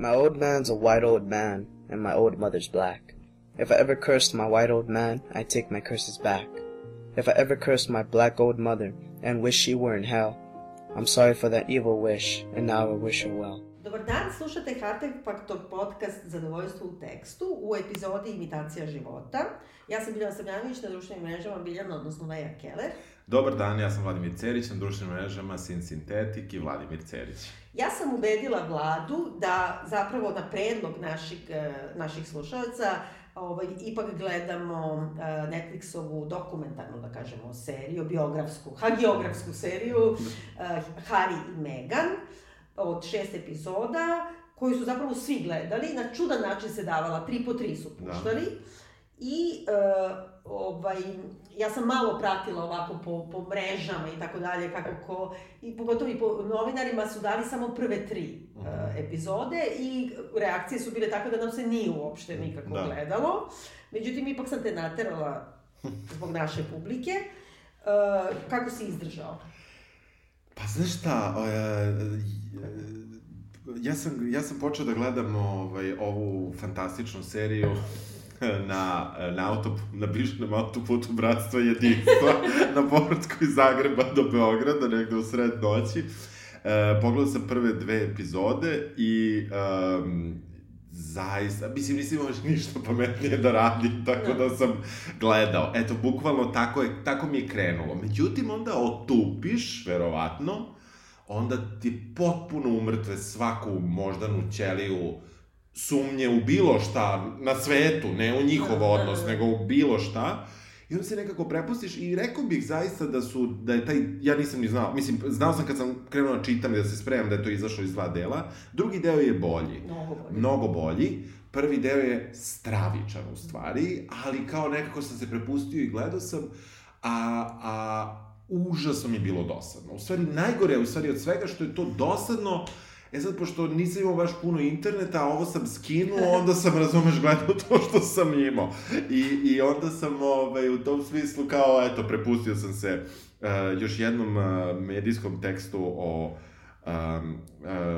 My old man's a white old man, and my old mother's black. If I ever cursed my white old man, I take my curses back. If I ever cursed my black old mother, and wish she were in hell, I'm sorry for that evil wish, and now I wish her well. Dobar dan, slušate Artefaktov podcast Zadovoljstvo u tekstu u epizodi Imitacija života. Ja sam Biljana Srbljanović na društvenim mrežama Biljana, odnosno Veja Keller. Dobar dan, ja sam Vladimir Cerić na društvenim mrežama Sin Sintetik i Vladimir Cerić. Ja sam ubedila vladu da zapravo na predlog naših, eh, naših slušalaca ovaj, ipak gledamo uh, Netflixovu dokumentarnu, da kažemo, seriju, biografsku, hagiografsku seriju uh, Harry i Meghan od šest epizoda, koju su zapravo svi gledali, na čudan način se davala, tri po tri su puštali. Da. I uh, ovaj, ja sam malo pratila ovako po, po mrežama i tako dalje, kako ko, i pogotovo i po novinarima su dali samo prve tri uh, epizode i reakcije su bile tako da nam se nije uopšte nikako da. gledalo. Međutim, ipak sam te naterala zbog naše publike. Uh, kako si izdržao? Pa znaš šta, uh, ja sam, ja sam počeo da gledam ovaj, ovu fantastičnu seriju na, na, auto, na bišnom autoputu Bratstva jedinstva na povratku iz Zagreba do Beograda, negde u sred noći. E, pogledao sam prve dve epizode i um, zaista, mislim, nisi imaš ništa pametnije da radi, tako da sam gledao. Eto, bukvalno tako, je, tako mi je krenulo. Međutim, onda otupiš, verovatno, onda ti potpuno umrtve svaku moždanu ćeliju sumnje u bilo šta na svetu, ne u njihov da, odnos, da, da. nego u bilo šta. I onda se nekako prepustiš i rekao bih zaista da su, da je taj, ja nisam ni znao, mislim, znao sam kad sam krenuo da čitam i da se spremam da je to izašlo iz dva dela, drugi deo je bolji. Mnogo bolji. Mnogo bolji. Prvi deo je stravičan u stvari, ali kao nekako sam se prepustio i gledao sam, a, a užasno mi je bilo dosadno. U stvari, najgore je u stvari od svega što je to dosadno, E sad, pošto nisam imao baš puno interneta, a ovo sam skinuo, onda sam, razumeš, gledao to što sam imao. I, i onda sam, ovaj, u tom smislu, kao, eto, prepustio sam se uh, još jednom uh, medijskom tekstu o um,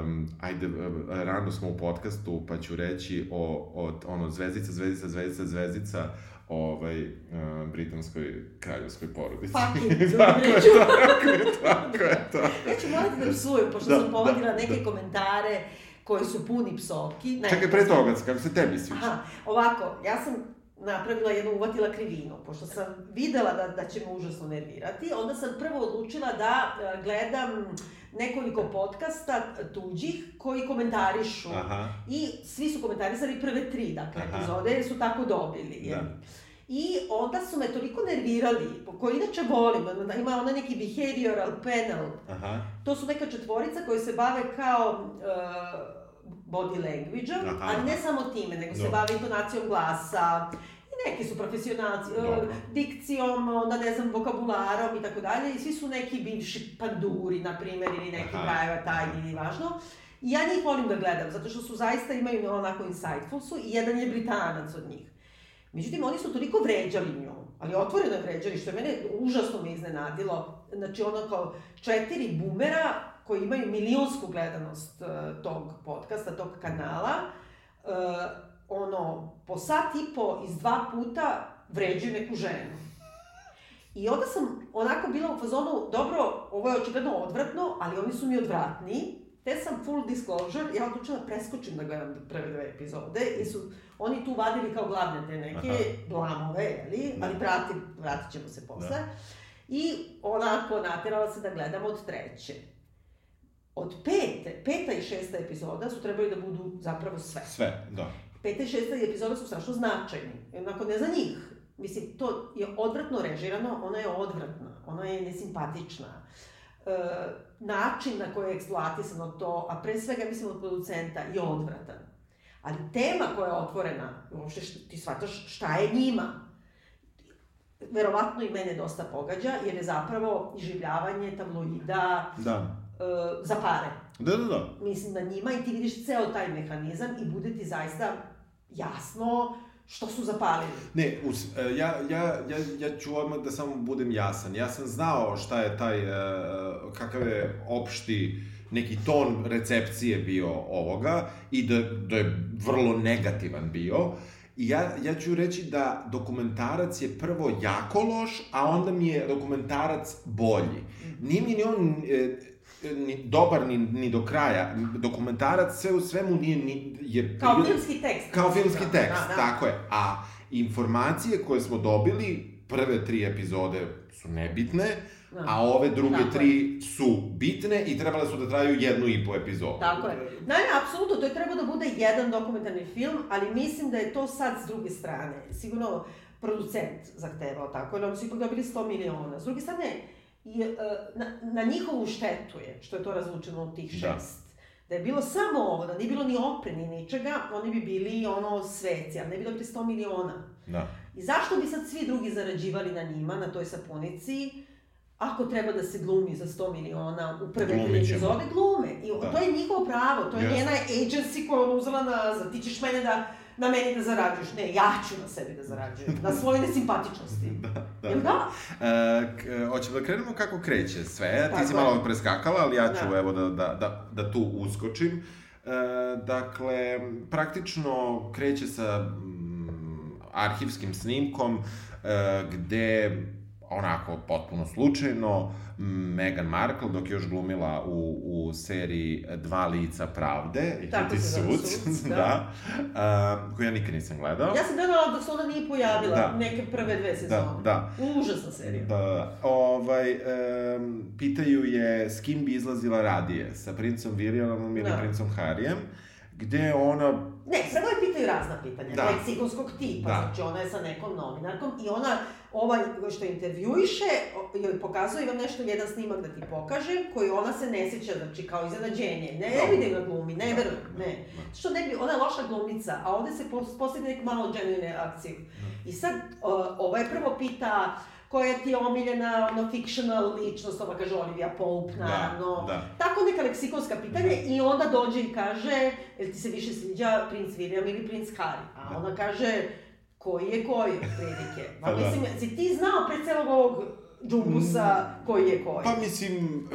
um, ajde, uh, rano smo u podcastu, pa ću reći o, o ono, zvezdica, zvezdica, zvezdica, zvezdica, ovaj, uh, britanskoj kraljevskoj porodici. Fucking, tako, je, tako je, tako je, tako Ja ću morati da psujem, pošto da, sam povodila da, neke da. komentare koji su puni psovki. Ne, Čekaj, pre toga, kako se tebi sviđa? Aha, ovako, ja sam napravila jednu, uvatila krivinu, pošto sam videla da, da će me užasno nervirati, onda sam prvo odlučila da uh, gledam nekoliko podcasta tuđih koji komentarišu. Aha. I svi su komentarisali prve tri, dakle, Aha. epizode, jer su tako dobili. Da. I onda su me toliko nervirali, koji inače volim, ima ona neki behavioral panel. Aha. To su neka četvorica koji se bave kao uh, body language-om, ali ne samo time, nego Dobro. se bave intonacijom glasa, i neki su profesionalci, uh, dikcijom, onda ne znam, vokabularom i tako dalje, i svi su neki bivši panduri, na primjer, ili neki private taj, ili važno. I ja njih volim da gledam, zato što su zaista imaju onako insightful su, i jedan je britanac od njih. Međutim, oni su toliko vređali nju, ali otvoreno je vređali, što je mene užasno me iznenadilo. Znači, ono kao četiri bumera koji imaju milionsku gledanost uh, tog podcasta, tog kanala, uh, ono, po sat i po iz dva puta vređaju neku ženu. I onda sam onako bila u fazonu, dobro, ovo je očigledno odvratno, ali oni su mi odvratni, te sam full disclosure, ja odlučila da preskočim da gledam prve dve epizode, i su oni tu vadili kao glavne te neke Aha. blamove, jeli? Da. ali vrati, vratit ćemo se posle. Da. I onako naterala se da gledam od treće. Od pete, peta i šesta epizoda su trebali da budu zapravo sve. Sve, da. Peta i šesta epizoda su strašno značajni. Onako, ne za njih. Mislim, to je odvratno režirano, ona je odvratna, ona je nesimpatična. E, način na koji je eksploatisano to, a pre svega mislim od producenta, je odvratan. Ali tema koja je otvorena, uopšte ti shvataš šta je njima. Verovatno i mene dosta pogađa, jer je zapravo iživljavanje tabloida da. e, za pare. Da, da, da. Mislim da njima i ti vidiš ceo taj mehanizam i bude ti zaista jasno što su zapalili. Ne, us, e, ja, ja, ja, ja ću odmah da samo budem jasan. Ja sam znao šta je taj, e, kakav je opšti neki ton recepcije bio ovoga i da, da je vrlo negativan bio. I ja, ja ću reći da dokumentarac je prvo jako loš, a onda mi je dokumentarac bolji. Nije mi ni on e, ni dobar ni, ni do kraja. Dokumentarac sve u svemu nije ni... Je, Kao filmski tekst. Kao filmski Da, tekst, da, da. tako je. A informacije koje smo dobili, prve tri epizode su nebitne, Da. a ove druge Tako je. tri su bitne i trebale su da traju jednu i po epizodu. Tako je. Naime, apsolutno, to je trebao da bude jedan dokumentarni film, ali mislim da je to sad s druge strane. Sigurno producent zahtevao tako, jer oni su ipak dobili 100 miliona. S druge strane, i, e, na, na njihovu štetu je, što je to razvučeno u tih Da. šest. Da je bilo samo ovo, da nije bilo ni opre, ni ničega, oni bi bili ono sveci, ali ne bi dobili 100 miliona. Da. I zašto bi sad svi drugi zarađivali na njima, na toj sapunici, ako treba da se glumi za 100 miliona u prve tri epizode, glume. I Da. to je njihovo pravo, to je Jeste. njena agency koja je ona uzela nazad. Ti ćeš mene da, na meni da zarađuješ. Ne, ja ću na sebi da zarađujem. Na svojoj nesimpatičnosti. Da, da. Jel da? E, k- hoćemo da krenemo kako kreće sve. Ti Tako si je. malo preskakala, ali ja ću Da. evo da, da, da, da tu uskočim. E, dakle, praktično kreće sa mm, arhivskim snimkom e, gde onako potpuno slučajno Meghan Markle, dok je još glumila u, u seriji Dva lica pravde, Tako se zove Suc, da. da, a, koju ja nikad nisam gledao. Ja sam gledala dok se ona nije pojavila, Da. neke prve dve sezone. Da, da. Užasna serija. Da, da, da. Ovaj, em, pitaju je s kim bi izlazila radije, sa princom Williamom ili Da. princom Harijem, gde ona, Ne, prvo je pitaju razna pitanja, Da. leksikonskog tipa, Da. znači ona je sa nekom novinarkom i ona, ovaj što intervjuiše, joj pokazuje, imam nešto, jedan snimak da ti pokažem, koji ona se ne sjeća, znači kao iznenađenje, ne, ne Da. vidim na glumi, ne Da. verujem, ne. Što ne bi, ona je loša glumica, a ovde se pos- postigne neku malo genuine akciju. Da. I sad, ova je prvo pita, koja ti je omiljena, ono, fictional ličnost, ova kaže Olivia Pope, naravno. da. Tako neka leksikonska pitanja i onda dođe i kaže, jel ti se više sviđa princ William ili princ Harry? A Da. ona kaže, koji je koji, prilike. Ma Pa da. mislim, si ti znao pre celog ovog džumbusa koji je koji? Pa mislim,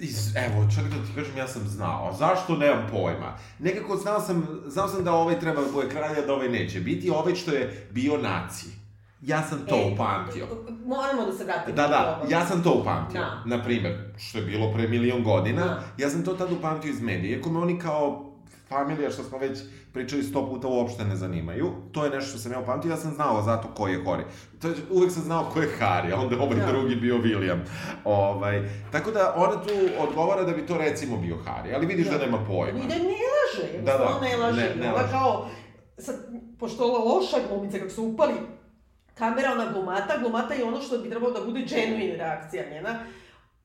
iz, evo, čak da ti kažem, ja sam znao. Zašto, nemam pojma. Nekako znao sam, znao sam da ovaj treba da bude kralj, a da ovaj neće biti. Ovaj što je bio naci. Ja sam to E, upamtio. Moramo da se vratimo. Da, da, ja sam to upamtio. Da. Na primer, što je bilo pre milion godina, Da. ja sam to tad upamtio iz medija. Iako me oni kao familija, što smo već pričali sto puta, uopšte ne zanimaju. To je nešto što sam ja upamtio, ja sam znao zato ko je Hori. To je, uvek sam znao ko je Harry, a onda ovaj Da. drugi bio William. Ovaj, tako da ona tu odgovara da bi to recimo bio Harry, ali vidiš da, nema pojma. I da ne laže, Da, da, ne laže. ne- ne laže. kao, sad, pošto loša glumica, kako su upali kamera, ona glumata, glumata je ono što bi trebalo da bude genuine reakcija njena.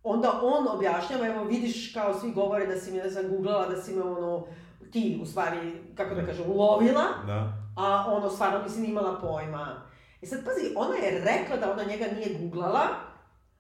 Onda on objašnjava, evo vidiš kao svi govore da si me, ne znam, googlala, da si me ono, ti u stvari, kako da kažem, ulovila, Da. a ono stvarno nisi ni imala pojma. I sad pazi, ona je rekla da ona njega nije googlala,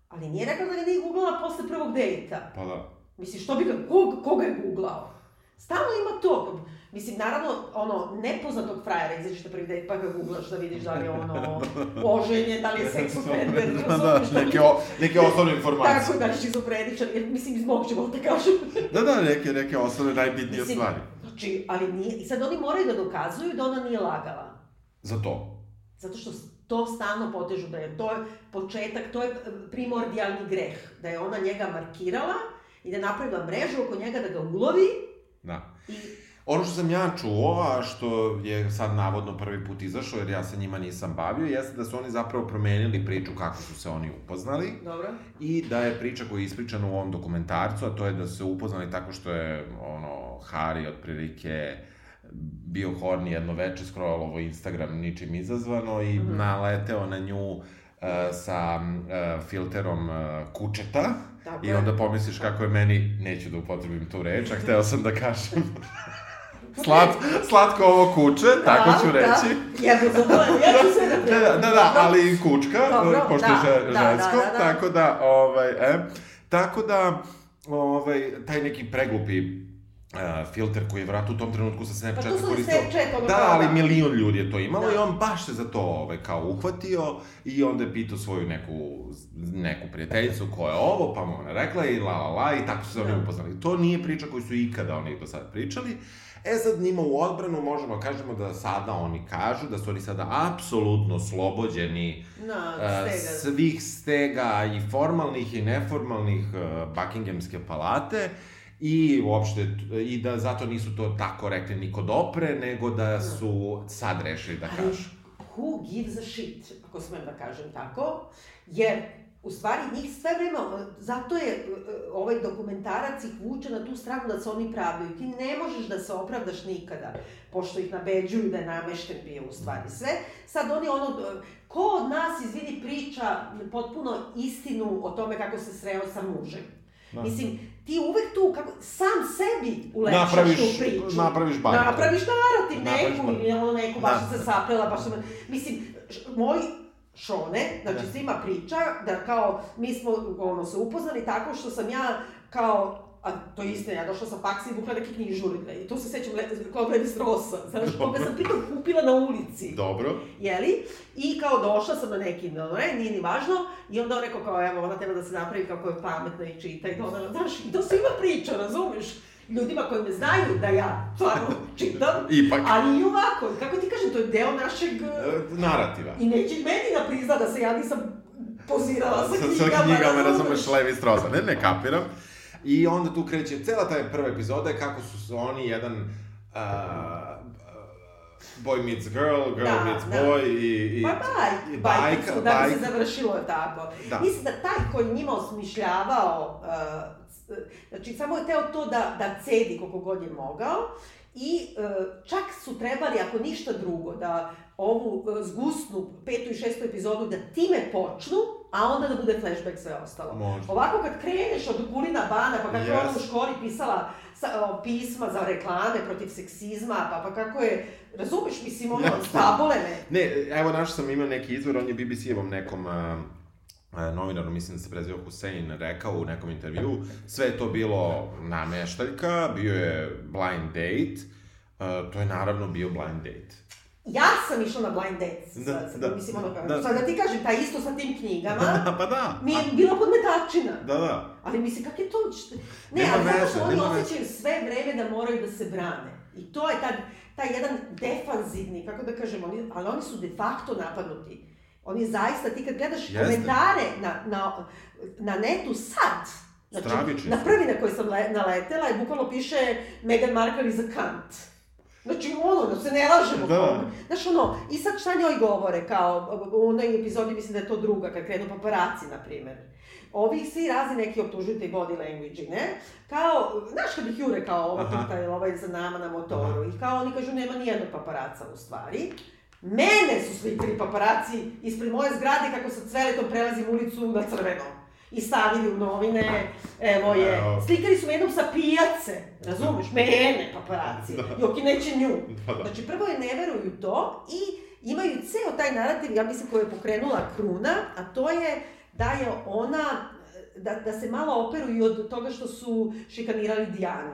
ali nije rekla da ga nije googlala posle prvog dejta. Pa da. Mislim, što bi ga, kog, koga je googlao? Stalno ima to. Mislim, naravno, ono, nepoznatog frajera izađeš na prvi dejt pa ga googlaš da vidiš da li je ono oženjen, da li je sex offender, da, da, razumiješ, da li- neke, o, neke osnovne informacije. Tako, da li šizofreničan, jer mislim, iz mog života kažem. Da, da, neke, neke osnovne najbitnije Mislim, stvari. Znači, ali nije, i sad oni moraju da dokazuju da ona nije lagala. Za to. Zato što to stalno potežu da je to je početak, to je primordijalni greh. Da je ona njega markirala i da je napravila mrežu oko njega da ga ulovi Da. i Ono što sam ja čuo, a što je sad navodno prvi put izašao, jer ja sa njima nisam bavio, jeste da su oni zapravo promenili priču kako su se oni upoznali Dobro. i da je priča koja je ispričana u ovom dokumentarcu, a to je da su se upoznali tako što je, ono, Harry otprilike bio horni jedno veče, scrollovo Instagram ničim izazvano i Mhm. naleteo na nju uh, sa uh, filterom uh, kučeta Tako i onda pomisliš kako je meni, neću da upotrebim tu reč, a hteo sam da kažem Slat, slatko ovo kuće, tako ću reći. Da, ja zaboravila, ja ću se da Da, da, da, da, ali i kučka, Dobro, pošto da, je da, da, žensko, da, da. tako da, ovaj, e, tako da, ovaj, taj neki preglupi uh, filter koji je vrat u tom trenutku sa Snapchata Pa koristio. Snapchat, ono Da, ali da. milion ljudi je to imalo Da. i on baš se za to ovaj, kao uhvatio i onda je pitao svoju neku, neku prijateljicu ko je ovo, pa mu ona rekla i la la la i tako su se oni Da. upoznali. To nije priča koju su ikada oni do sada pričali. E sad njima u odbranu možemo da kažemo da sada oni kažu da su oni sada apsolutno slobođeni Na, Uh, stega. svih stega i formalnih i neformalnih uh, Buckinghamske palate i uopšte i da zato nisu to tako rekli niko dopre, nego da su sad rešili da kažu. who gives a shit, ako smem da kažem tako, jer u stvari njih sve vreme, zato je e, ovaj dokumentarac ih vuče na tu stranu da se oni pravdaju. Ti ne možeš da se opravdaš nikada, pošto ih nabeđuju da je namešten bio u stvari sve. Sad oni ono, e, ko od nas, izvini, priča potpuno istinu o tome kako se sreo sa mužem? Da. Mislim, ti uvek tu, kako, sam sebi ulepšaš Napraviš- tu priču. napraviš bajku. Napraviš narativ Napraviš neku, bajku. ili ono neku, baš Da. se saplela, baš sam... Mislim, moj Šone, znači Da. svima priča da kao mi smo ono, se upoznali tako što sam ja kao a to je istina, ja došla sa faksa i vukla neke knjižurine i to se sećam le- kao Levi Strosa, znaš, koga sam pritom kupila na ulici Dobro. jeli? I kao došla sam na neki, no, ne, nije ni važno, i onda on rekao kao, evo, ona treba da se napravi kako je pametna i čita i to, ona, znaš, i to svima priča, razumeš? Ljudima koji me znaju da ja stvarno čitam, Ipak. ali i ovako, kako ti kažem, to je deo našeg... E, narativa. I neće meni da prizna da se ja nisam pozirala sa sa, knjigama, sa knjigama, razumeš, Levi Strosa. Ne, ne kapiram. I onda tu kreće cela ta prva epizoda je kako su se oni jedan uh, boy meets girl, girl Da, meets da. boy i, i, Pa baj, i bajkicu, da bi bajka. se završilo tako. Da. Mislim da taj koji njima osmišljavao, uh, znači samo je teo to da, da cedi koliko god je mogao i uh, čak su trebali, ako ništa drugo, da ovu uh, zgusnu petu i šestu epizodu da time počnu, a onda da bude flashback sve ostalo. Može. Ovako kad kreneš od Kulina Bana, pa kako je ona u Yes. školi pisala sa, o, pisma za reklame protiv seksizma, pa, pa kako je, razumeš, mislim, ono, Jasno. stabole me. Ne, evo našao sam ima neki izvor, on je BBC-evom nekom a, novinaru, mislim da se prezivao Hussein, rekao u nekom intervju, sve je to bilo nameštaljka, bio je blind date, a, to je naravno bio blind date. Ja sam išla na blind date, Da, sad, da, mislim, ono, da. da. sad da ti kažem, ta isto sa tim knjigama, pa da. mi je bila podmetačina. Da, da. Ali mislim, kak je to... Ne, Nema ali zato veze, što oni osjećaju sve vreme da moraju da se brane. I to je taj, taj jedan defanzivni, kako da kažem, oni, ali oni su de facto napadnuti. Oni zaista, ti kad gledaš Jeste. komentare na, na, na netu sad, znači, na prvi na koji sam le, naletela je bukvalno piše Meghan Markle is a cunt. Znači, ono, da se ne lažemo. Da. Znaš, ono, i sad šta njoj govore, kao, u onoj epizodi, mislim da je to druga, kad krenu paparaci, na primer. Ovi svi razni neki optužuju te body language, ne? Kao, znaš kad ih jure kao Aha. tuta ili ovaj za nama na motoru i kao oni kažu nema ni jednog paparaca u stvari. Mene su slikali paparaci ispred moje zgrade kako sa cveletom prelazim ulicu na crveno. I stavili u novine, evo je. Slikali su me jednom sa pijace, razumeš? Mene paparaci. Da. Joki neće nju. Da, da. Znači, prvo je ne veruju to i imaju ceo taj narativ, ja mislim, koji je pokrenula Kruna, a to je da je ona, da, da se malo operu i od toga što su šikanirali Dijanu.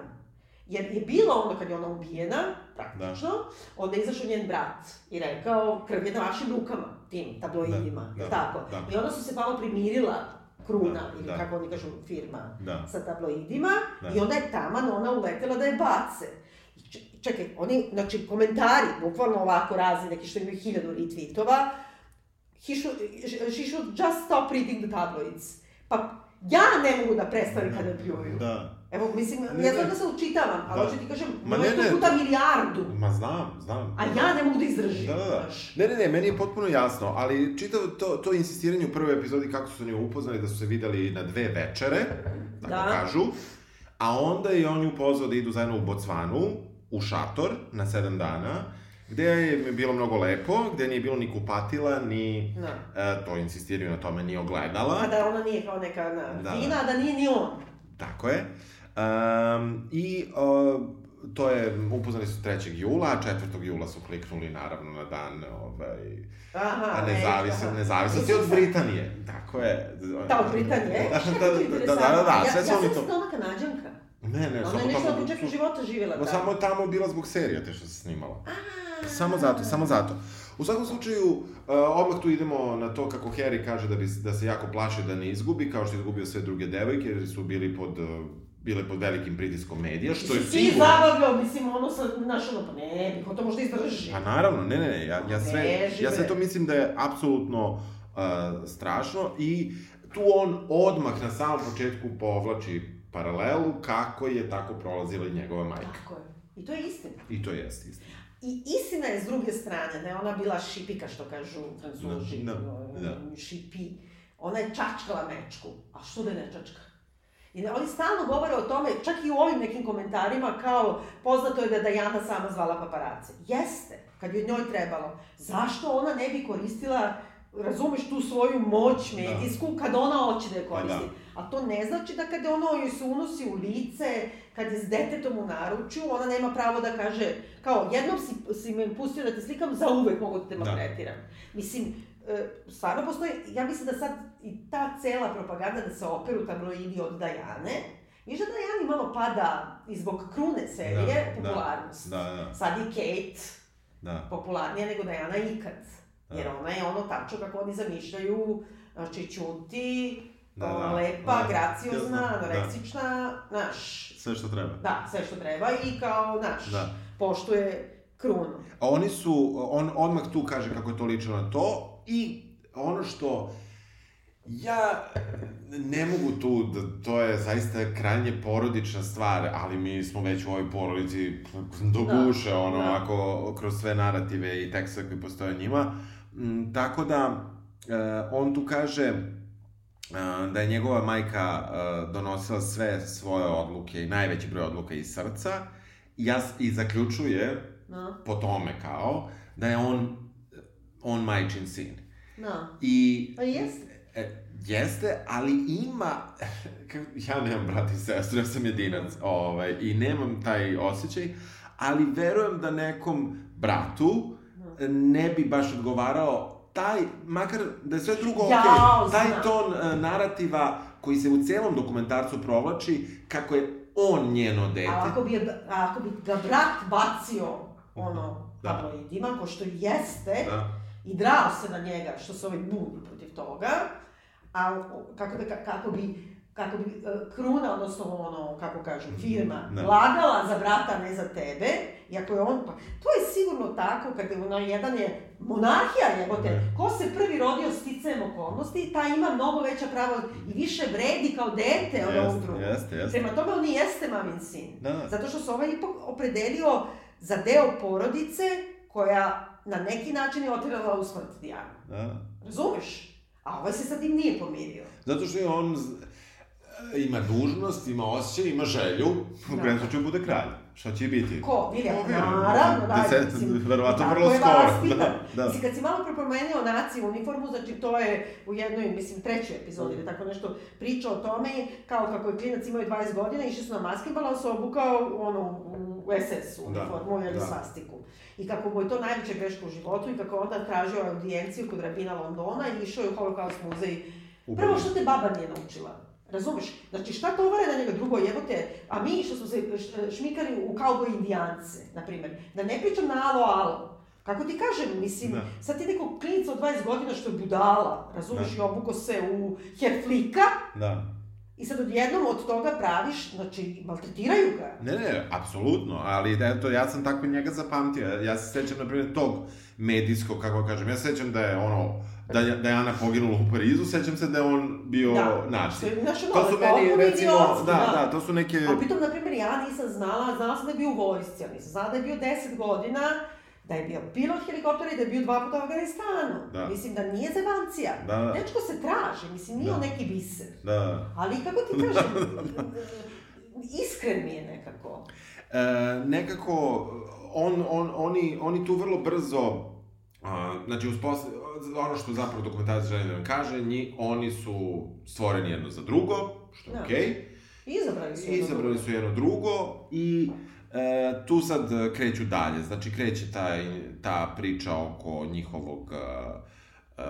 Jer je bilo ono kad je ona ubijena, praktično, onda je izašao njen brat i rekao, krv je na vašim rukama, tim tabloidima, Da, da, tako. da. I onda su se malo primirila Kruna, Da, ili da. kako oni kažu, firma, Da. sa tabloidima, Da. i onda je taman ona uletela da je bace. Čekaj, oni, znači, komentari, bukvalno ovako razni, neki što imaju hiljadu retweetova, he should, she should just stop reading the tabloids. Pa ja ne mogu da prestanem kada pljuju. Da. Evo, mislim, Ne, ja znam da se učitavam, ali Da. hoću ti kažem, Ma ne, ne. puta milijardu, Ma znam, znam. a ja ne mogu da izdržim. Da, da, da. Ne, ne, ne, meni je potpuno jasno, ali čitavo to, to insistiranje u prvoj epizodi kako su se oni upoznali, da su se videli na dve večere, tako Da. kažu, a onda je on nju pozvao da idu zajedno u Bocvanu, u šator, na sedam dana, gde je bilo mnogo lepo, gde nije bilo ni kupatila, ni, Da. e, to insistiraju na tome, ni ogledala. A da ona nije kao neka na, Da. fina, a da nije ni on. Tako je. Um, I uh, to je, upoznali su 3. jula, a 4. jula su kliknuli naravno na dan ovaj, Aha, a ne, nezavis, aha. nezavisnosti od Britanije. Tako je. Da, od Britanije. Da, je da, da, da, da, da, da, ja, sve su oni Ja to. sam ona kanadžanka. Ne, ne, Ona samo je nešto tamo... na početku života živjela tako. samo je tamo bila zbog serija te što se snimala. Samo zato, samo zato. U svakom slučaju, uh, odmah tu idemo na to kako Harry kaže da, bi, da se jako plaši da ne izgubi, kao što je izgubio sve druge devojke, jer su bili pod, uh, bile pod velikim pritiskom medija, što je sigurno... zabavljao, mislim, ono sa, znaš, ono, pa ne, ko to možda izdrži. Pa naravno, ne, ne, ne, ja, ja sve, ja sve to mislim da je apsolutno uh, strašno i tu on odmah na samom početku povlači paralelu kako je tako prolazila i njegova majka. Tako je. I to je istina. I to jeste istina. I istina je s druge strane, da je ona bila šipika, što kažu francuži, Da, da, ovaj, da. šipi. Ona je čačkala mečku. A što da ne čačka? I oni stalno govore o tome, čak i u ovim nekim komentarima, kao poznato je da je Dajana sama zvala paparace. Jeste, kad je njoj trebalo. Zašto ona ne bi koristila, razumeš, tu svoju moć medijsku, kad ona hoće da je Pa koristi? A to ne znači da kada ono joj se unosi u lice, kad je s detetom u naručju, ona nema pravo da kaže, kao, jednom si, si me pustio da te slikam, za uvek mogu da te Da. maltretiram. Mislim, stvarno postoji, ja mislim da sad i ta cela propaganda da se operu tabloidi od Dajane, Viš da Dajani malo pada i zbog krune serije Da, popularnost. Da, da, Sad je Kate da. popularnija nego Dajana ikad. Da. Jer ona je ono tačno kako oni zamišljaju, znači ćuti, Da, da, lepa, da, graciozna, jasno, anoreksična, znaš, Sve što treba. da, sve što treba i kao, znaš, Da. poštuje krunu. A oni su, on odmah tu kaže kako je to ličilo na to i ono što ja ne mogu tu, da, to je zaista krajnje porodična stvar, ali mi smo već u ovoj porodici do Da, guše, ono, da. ako, kroz sve narative i tekstove koji postoje njima. Mm, tako da, e, on tu kaže e, da je njegova majka e, donosila sve svoje odluke i najveći broj odluka iz srca i, ja, i zaključuje No, po tome kao, da je on, on majčin sin. No. I Pa jeste. e, jeste, ali ima, ja nemam brat i sestru, ja sam jedinac, ovaj, i nemam taj osjećaj, ali verujem da nekom bratu ne bi baš odgovarao taj, makar da je sve drugo Jao, okej, taj ton e, narativa koji se u celom dokumentarcu provlači, kako je on njeno dete. A ako bi, a ako bi ga brat bacio, ono, Da. tabloidima, ko što jeste, Da. I drao se na njega, što se ovaj buni protiv toga, a kako, da, ka- kako bi kako bi e, kruna, odnosno ono, kako kažem, firma, Da. lagala za brata, a ne za tebe, iako je on, pa, to je sigurno tako, kad je ona jedan je monarhija, jebote, Da. ko se prvi rodio sticajem okolnosti, taj ima mnogo veća prava i više vredi kao dete od ovog drugog. jeste, jeste. Prema tome on i jeste mamin sin. Da, da. Zato što se ovaj ipak opredelio za deo porodice koja na neki način je otirala u smrt Dijanu. Da. Razumeš? A ovaj se sa tim nije pomirio. Zato što je on ima dužnost, ima osjećaj, ima želju, u Da. krajnjem slučaju bude kralj. Šta će biti? Ko? Vilja? Naravno, da. Deset- mislim, verovatno vrlo skoro, da, da. Mislim, kad si malo promenio naci uniformu, znači to je u jednoj, mislim, trećoj epizodi ili tako nešto priča o tome, kao kako je klinac imao 20 godina, išli su na maskembal, on se obukao ono, u SS uniformu ili da. svastiku. I kako mu je to najveća greška u životu i kako onda tražio audijenciju kod rabina Londona i išao je u Holokaust muzej. Prvo što te baba nije naučila. Razumeš? Znači šta tovare na njega drugo jebote, a mi što smo se šmikali u kauboj indijance, na primjer, da ne pričam na alo alo. Kako ti kažem, mislim, Da. sad ti nekog klinica od 20 godina što je budala, razumeš, Da. i obuko se u herflika Da. I sad odjednom od toga praviš, znači, maltretiraju ga. Ne, ne, apsolutno, ali eto, ja sam tako njega zapamtio. Ja se sećam, na primjer, tog medijskog, kako kažem, ja se sećam da je ono, da je, da je Ana poginula u Parizu, sećam se da je on bio Da. Znaš, ono, To su meni, recimo, idiotski, da, da, to su neke... A pritom, na primjer, ja nisam znala, znala sam da je bio u vojsci, ali nisam znala da je bio 10 godina, da je bio pilot helikoptera i da je bio dva puta u Afganistanu. Da. Mislim da nije zebancija. Da, da. Dečko se traži, mislim, nije Da. on neki biser. Da. Ali kako ti kažem, iskren mi je nekako. E, nekako, on, on, oni, oni tu vrlo brzo, a, znači, uspos, ono što zapravo dokumentarac želi da nam kaže, nji, oni su stvoreni jedno za drugo, što je Da. okej, Izabrali su. jedno izabrali drugo. su jedno drugo i e, tu sad kreću dalje, znači kreće taj, ta priča oko njihovog, e,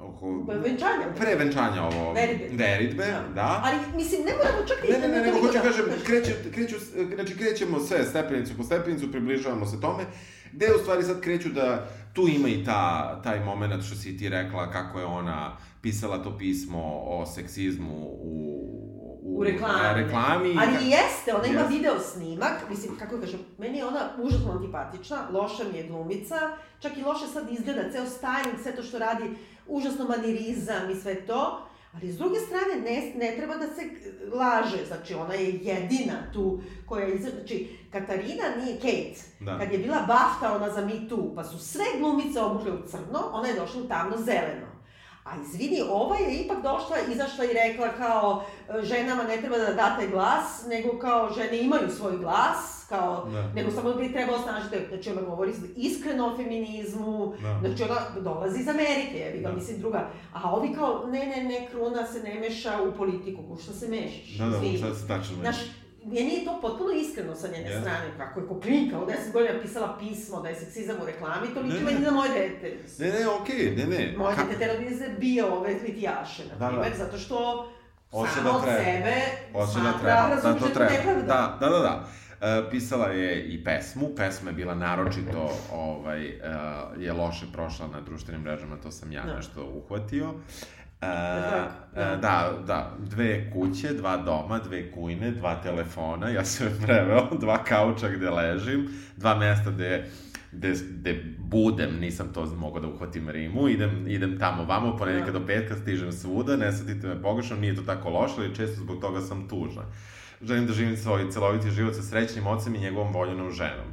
oko... Venčanja. Pre venčanja ovo... Veritbe. Veritbe, da. da. Ali, mislim, ne moramo čak i... Ne, ne, ne, nego hoću da- kažem, kreću, kreću, znači krećemo sve stepenicu po stepenicu, približavamo se tome, gde u stvari sad kreću da tu ima i ta, taj moment što si ti rekla kako je ona pisala to pismo o seksizmu u u, u reklami. reklami. Ali i jeste, ona ima yes. video snimak, mislim, kako kažem, meni je ona užasno antipatična, loša mi je glumica, čak i loše sad izgleda, ceo styling, sve to što radi, užasno manirizam i sve to, Ali s druge strane, ne, ne treba da se laže, znači ona je jedina tu koja je, znači Katarina nije Kate, da. kad je bila bafta ona za Me Too, pa su sve glumice obukle u crno, ona je došla u tamno zeleno. A izvini, ova je ipak došla, izašla i rekla kao ženama ne treba da date glas, nego kao žene imaju svoj glas, kao, da. nego samo bi trebalo snažiti, znači ona govori iskreno o feminizmu, da. znači ona dolazi iz Amerike, je ga, da. mislim druga, a ovi kao, ne, ne, ne, kruna se ne meša u politiku, ko što se mešaš? Da, da, sad se tačno meša meni je to potpuno iskreno sa njene yes. strane, kako je Koplinka u 10 godina pisala pismo da je seksizam u reklami, to liči meni na moje dete. Ne, ne, okej, okay, ne, ne. Moje dete treba da izbija ove litijaše, na da, primjer, da. zato što Oće samo da od sebe Oće da treba, da to treba. Da, da, da, da. Uh, pisala je i pesmu, pesma je bila naročito, ovaj, uh, je loše prošla na društvenim mrežama, to sam ja da. nešto uhvatio. Uh, da. da, da, dve kuće, dva doma, dve kujne, dva telefona, ja sam preveo, dva kauča gde ležim, dva mesta gde gde, gde budem, nisam to mogao da uhvatim rimu, idem, idem tamo vamo, ponedjeljka da. do petka stižem svuda, ne satite me pogrešno, nije to tako loše, ali često zbog toga sam tužna. Želim da živim svoj celoviti život sa srećnim ocem i njegovom voljenom ženom.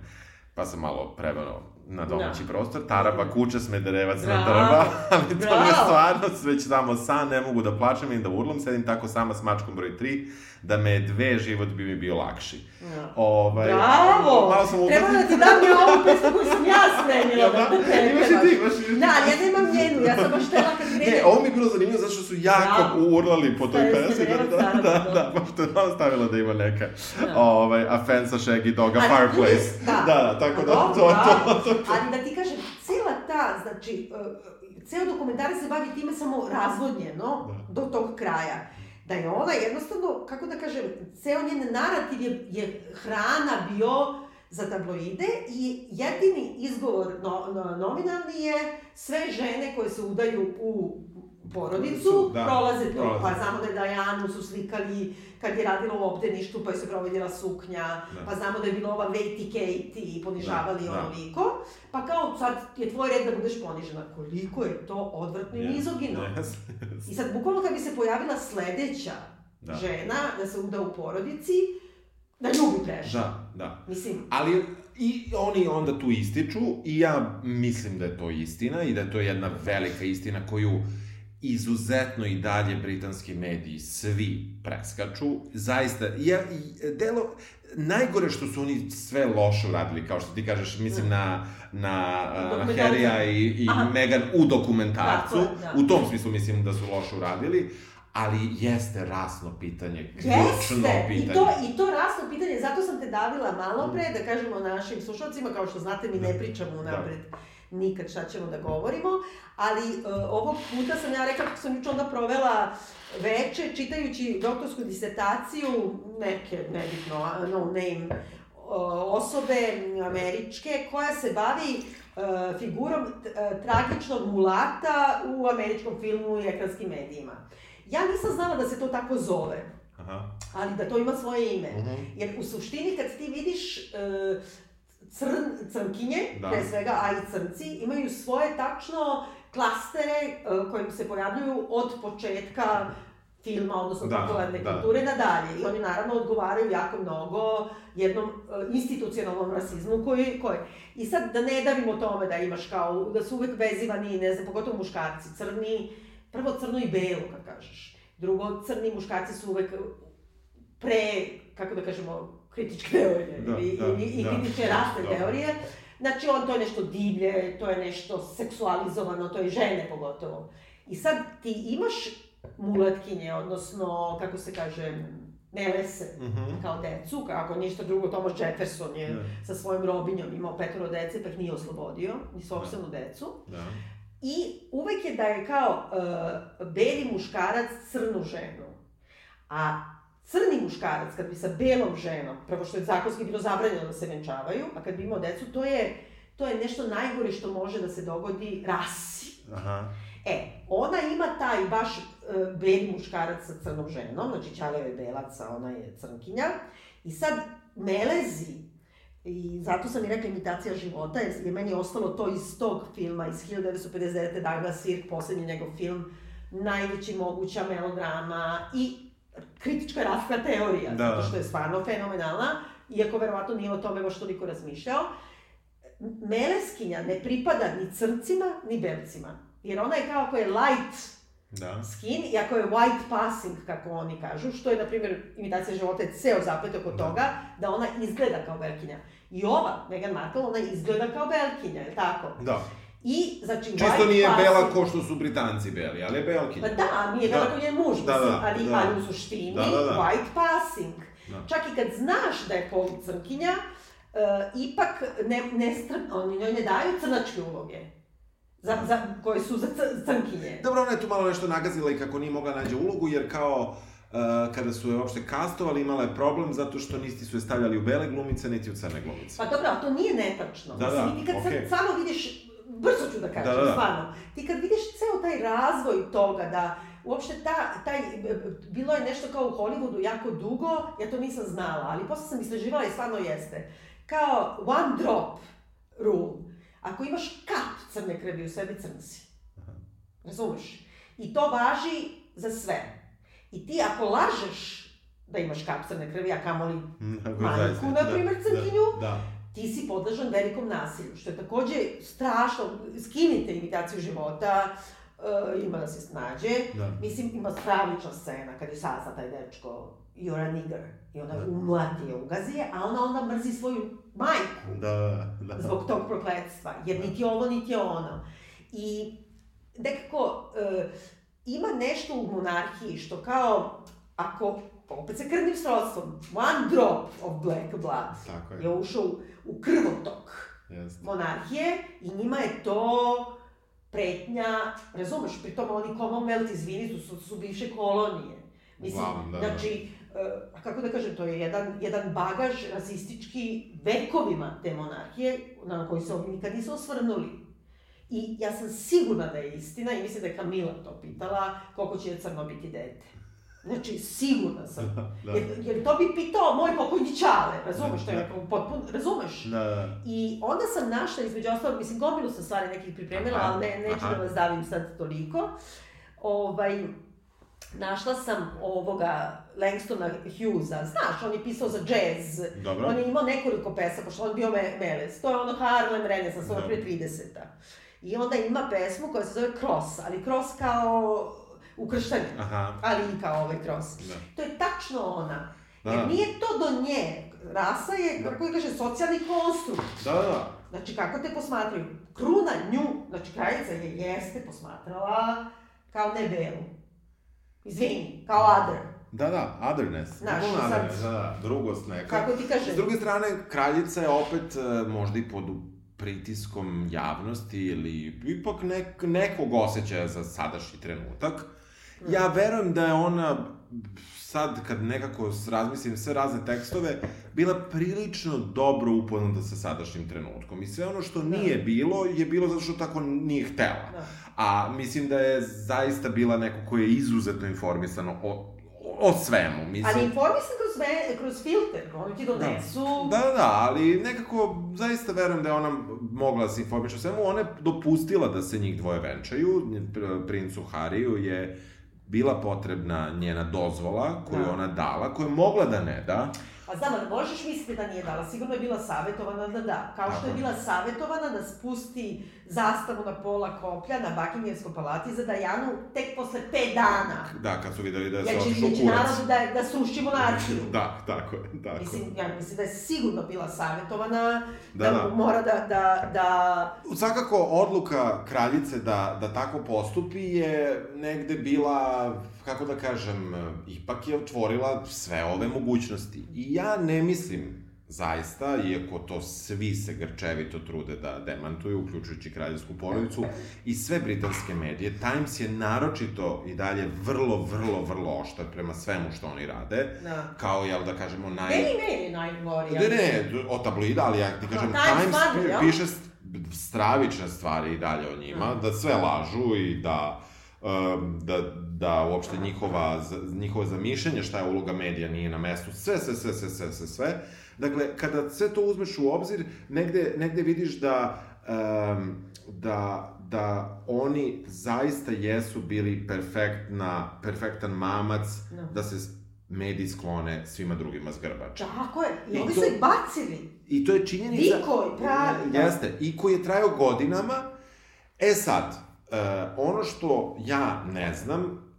Pa sam malo preveo na domaći da. prostor, Taraba, kuća, Smederevac na drva, ali to Bravo. me stvarno već tamo san, ne mogu da plačem i da urlam, sedim tako sama s mačkom broj 3, da me dve život bi mi bio lakši. Ja. Ovaj, Bravo! Malo sam Treba da ti dam ja ovu pesmu koju sam ja spremila da, da te Imaš i ti, imaš i ti. Da, ja nemam njenu, ja sam baš tela kad krene. Ne, ovo mi je bilo zanimljivo zato što su jako Bravo. urlali po toj pesmi. Da, da, da, da, baš te je stavila da ima neka da. ovaj, a fan sa Shaggy Doga Fireplace. Da, da, da, tako da, to, to, to, to. Ali da ti kažem, cela ta, znači, uh, ceo dokumentarac se bavi time samo razvodnjeno da. do tog kraja da je ona jednostavno, kako da kažem, ceo njen narativ je, je hrana bio za tabloide i jedini izgovor no, no, nominalni je sve žene koje se udaju u porodicu, da, prolaze to, prolaze. pa znamo da je Dajanu su slikali kad je radila u obdeništu, pa je se provedila suknja, da. pa znamo da je bila ova Veti Kate i ponižavali da, onoliko, da. pa kao sad je tvoj red da budeš ponižena. Koliko je to odvrtno i yes, mizogino. Yes, yes. I sad, bukvalno kad bi se pojavila sledeća da. žena da se uda u porodici, da nju bi prešla. Da, da. Mislim. Ali i oni onda tu ističu i ja mislim da je to istina i da je to jedna velika istina koju izuzetno i dalje britanski mediji svi preskaču. Zaista, ja, delo, najgore što su oni sve loše uradili, kao što ti kažeš, mislim na, na, na Harrya i, i Meghan u dokumentarcu. Da, da. U tom smislu mislim da su loše uradili ali jeste rasno pitanje, ključno pitanje. I to, I to rasno pitanje, zato sam te davila malo pre, da kažemo našim slušalcima, kao što znate, mi ne da. pričamo unapred. Da nikad šta ćemo da govorimo, ali uh, ovog puta sam ja rekla kako sam juče onda provela veče čitajući doktorsku disertaciju neke, nebitno, no name osobe američke koja se bavi uh, figurom uh, tragičnog mulata u američkom filmu i ekranskim medijima. Ja nisam znala da se to tako zove. Aha. Ali da to ima svoje ime. Uh mhm. -huh. Jer u suštini kad ti vidiš uh, crn, crnkinje, da. pre svega, a i crnci, imaju svoje tačno klastere uh, kojim se pojavljuju od početka filma, odnosno da, popularne da. kulture nadalje. I oni naravno odgovaraju jako mnogo jednom uh, institucionalnom rasizmu koji, koji... I sad da ne davimo tome da imaš kao, da su uvek vezivani, ne znam, pogotovo muškarci, crni, prvo crno i belo, kad kažeš. Drugo, crni muškarci su uvek pre, kako da kažemo, kritičke teorije da, i, da, i, i da, kritičke da, rasne da. teorije. Znači, on to je nešto divlje, to je nešto seksualizovano, to je žene pogotovo. I sad ti imaš mulatkinje, odnosno, kako se kaže, Melese, mm -hmm. kao decu, kako ništa drugo, Thomas Jefferson je da. sa svojim robinjom imao petoro dece, pa ih nije oslobodio, ni sobstvenu da. decu. Da. I uvek je da je kao uh, beli muškarac crnu ženu. A crni muškarac, kad bi sa belom ženom, prvo što je zakonski bilo zabranjeno da se venčavaju, a kad bi imao decu, to je, to je nešto najgore što može da se dogodi rasi. Aha. E, ona ima taj baš uh, beli muškarac sa crnom ženom, znači Ćaleo je belac, a ona je crnkinja. I sad melezi, i zato sam i rekla imitacija života, jer je meni ostalo to iz tog filma, iz 1959. Douglas Sirk, poslednji njegov film, najveći moguća melodrama i kritička raska teorija, Da. zato što je stvarno fenomenalna, iako verovatno nije o tome baš toliko razmišljao. Meleskinja ne pripada ni crncima, ni belcima. Jer ona je kao ako je light Da. skin i ako je white passing, kako oni kažu, što je, na primjer, imitacija života je ceo zaplet oko Da. toga, da ona izgleda kao belkinja. I ova, Meghan Markle, ona izgleda kao belkinja, je tako? Da. I, znači, Čisto nije passing- bela ko što su Britanci beli, ali je belkinja. Pa da, nije Da. bela kao njen muž, Da, mislim, da, ali, da. ali u suštini, Da, da, da. white passing. Da. Čak i kad znaš da je pol crnkinja, uh, ipak ne, ne str... oni njoj ne daju crnačke uloge. Za, za, koje su za cr, crnkinje. Dobro, ona je tu malo nešto nagazila i kako nije mogla nađe ulogu, jer kao uh, kada su je uopšte kastovali, imala je problem zato što niti su je stavljali u bele glumice, niti u crne glumice. Pa dobro, ali to nije netačno. Da, Mislim, da, i ti kad sad samo vidiš, brzo ću da kažem, Da, da, da. stvarno, ti kad vidiš ceo taj razvoj toga da uopšte ta, taj, bilo je nešto kao u Hollywoodu jako dugo, ja to nisam znala, ali posle sam istraživala i stvarno jeste. Kao one drop rule. Ako imaš kap crne krvi u sebi, crn si. Razumeš? I to važi za sve. I ti ako lažeš da imaš kap crne krvi, a kamoli Ako Majku, zaista- na primjer, crnkinju. Da, da. ti si podložan velikom nasilju, što je takođe strašno, skinite imitaciju života, uh, ima da se snađe. Da. Mislim, ima stravična scena kad je sazna taj dečko, you're a nigger, i ona Da. umlati je, ugazi je, a ona onda mrzi svoju majku Da, da, da. zbog tog prokletstva, jer niti je ovo, niti je ono. I nekako, e, ima nešto u monarhiji što kao, ako, opet se krvnim srodstvom, one drop of black blood Tako je. je ušao u, u krvotok Jeste. monarhije i njima je to pretnja, razumeš, pri tome oni Commonwealth, izvini, su, su, su bivše kolonije. Mislim, Uglavnom, da, da. Znači, e, kako da kažem, to je jedan, jedan bagaž rasistički vekovima te monarhije, na koji se oni nikad nisu osvrnuli. I ja sam sigurna da je istina i mislim da je Kamila to pitala, koliko će crno biti dete. Znači, sigurna sam. Da. Jer, jer to bi pitao moj pokojni čale, razumeš, to je Da. potpuno, razumeš? Da, da. I onda sam našla, između ostalog, mislim, gomilu sam stvari nekih pripremila, Aha, ali ne, neću aha. da vas davim sad toliko. Ovaj, našla sam ovoga Langstona Hughesa, znaš, on je pisao za jazz, Dobro. on je imao nekoliko pesama, pošto on je bio me, Meles, to je ono Harlem Renaissance, ono Da. pre 30-a. I onda ima pesmu koja se zove Cross, ali Cross kao ukrštanje, Aha, ali i kao ovaj Cross. da. To je tačno ona. Da, Jer da. nije to do nje. Rasa je, kako da kaže, socijalni konstrukt. Da, da, da. Znači, kako te posmatraju? Kruna nju, znači kraljica je jeste posmatrala kao ne belu. Izvini, kao other. Da, da, otherness. Znaš, Potpuno sad- otherness, da, da, drugost neka. Kako ti kažem? S druge strane, kraljica je opet e, možda i pod pritiskom javnosti ili ipak nek, nekog osjećaja za sadašnji trenutak. Ja verujem da je ona sad kad nekako razmislim sve razne tekstove, bila prilično dobro upoznata sa sadašnjim trenutkom. I sve ono što nije bilo, je bilo zato što tako nije htela. Da. A mislim da je zaista bila neko ko je izuzetno informisano o, o svemu. Mislim, Ali informisan kroz, me, kroz filter, oni ti donesu... Da, da, da, ali nekako zaista verujem da je ona mogla da se informiše o svemu. Ona je dopustila da se njih dvoje venčaju. Pr- Princu Hariju je bila potrebna njena dozvola koju Da. ona dala, koju je mogla da ne da. Pa znam, ali možeš misliti da nije dala, sigurno je bila savjetovana da da. Kao što je je. bila savjetovana da spusti zastavu na pola koplja na Buckinghamskom palati za Dajanu tek posle pet dana. Da, kad su videli da je se otišao jer će kurac. narodu da, da sruši monarhiju. Da, tako je, tako. Mislim, ja mislim da je sigurno bila savjetovana, da, Da, da, da. mora da, da, da... Svakako, odluka kraljice da, da tako postupi je negde bila, kako da kažem, ipak je otvorila sve ove mogućnosti. I ja ne mislim, zaista, iako to svi se grčevito trude da demantuju, uključujući kraljevsku porodicu i sve britanske medije, Times je naročito i dalje vrlo, vrlo, vrlo oštar prema svemu što oni rade, Da. kao, jel da kažemo, naj... Daily Mail je najgori. Ne, ne, o tabloida, ali ja ti kažem, Times Times, jel? piše st- stravične stvari i dalje o njima, da sve lažu i da um, da, da uopšte njihova, njihova zamišljanje šta je uloga medija nije na mestu, sve, sve, sve, sve, sve, sve, sve. Dakle, kada sve to uzmeš u obzir, negde, negde vidiš da, um, da, da oni zaista jesu bili perfektna, perfektan mamac Da. da se mediji sklone svima drugima s grbača. Tako je. I, I to- su ih bacili. I to je činjenica... Dikoj, pravi, da. Jeste, i koji je trajao godinama. E sad, uh, ono što ja ne znam,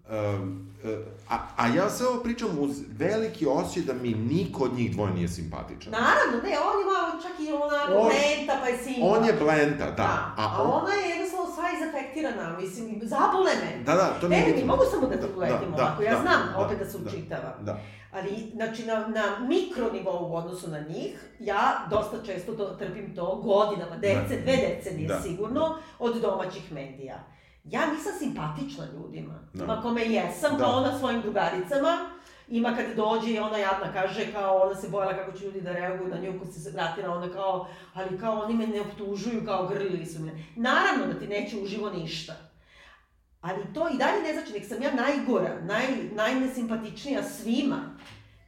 a, a ja sve ovo pričam uz veliki osjećaj da mi niko od njih dvoje nije simpatičan. Naravno, ne, on je malo čak i onako On- lenta, pa je simpa. On je blenta, da. Da, a, on, ona je jednostavno sva izafektirana, mislim, zabole me. Da, da, to nije Ne, mi bitno. mogu samo da Da, ti uletim da, ovako, ja da, znam da, opet da se da, učitavam. Da. Ali, znači, na, na mikronivou u odnosu na njih, ja dosta često to, trpim to godinama, dece, Da. dve decenije Da. sigurno, od domaćih medija. Ja nisam simpatična ljudima. Da. Ma kome jesam, Da. kao ona svojim drugaricama, ima kad dođe i ona jadna kaže kao ona se bojala kako će ljudi da reaguju na nju kad se vratila, ona kao, ali kao oni me ne optužuju kao grlili su me. Naravno da ti neće uživo ništa. Ali to i dalje ne znači, nek sam ja najgora, naj, najnesimpatičnija svima.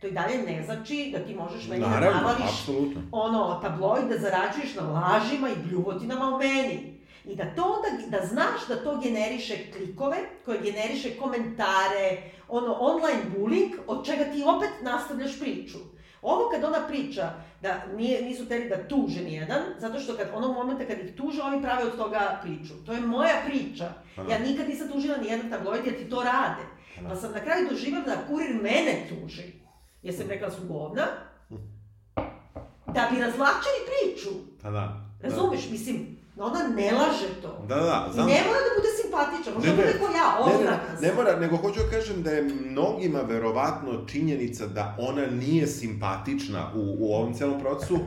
To i dalje ne znači da ti možeš meni da Naravno, navališ apsolutno. ono, tabloid da zarađuješ na lažima i bljuvotinama o meni. I da to onda, da znaš da to generiše klikove, koje generiše komentare, ono, online bullying, od čega ti opet nastavljaš priču. Ovo kad ona priča da nije, nisu teli da tuže nijedan, zato što kad onog momenta kad ih tuže, oni prave od toga priču. To je moja priča. Da. Ja nikad nisam tužila nijedan tabloid jer ti to rade. Da. Pa sam na kraju doživjela da kurir mene tuži. Jer sam rekla da su govna. Da bi razvlačili priču. Pa da. Razumeš? Mislim, ona ne laže to. Da, da, da. I znam. ne mora da bude simpatična, možda Ne, bude ko ja, Ne, ne, oznaka ne, ne mora, nego hoću da kažem da je mnogima verovatno činjenica da ona nije simpatična u, u ovom celom procesu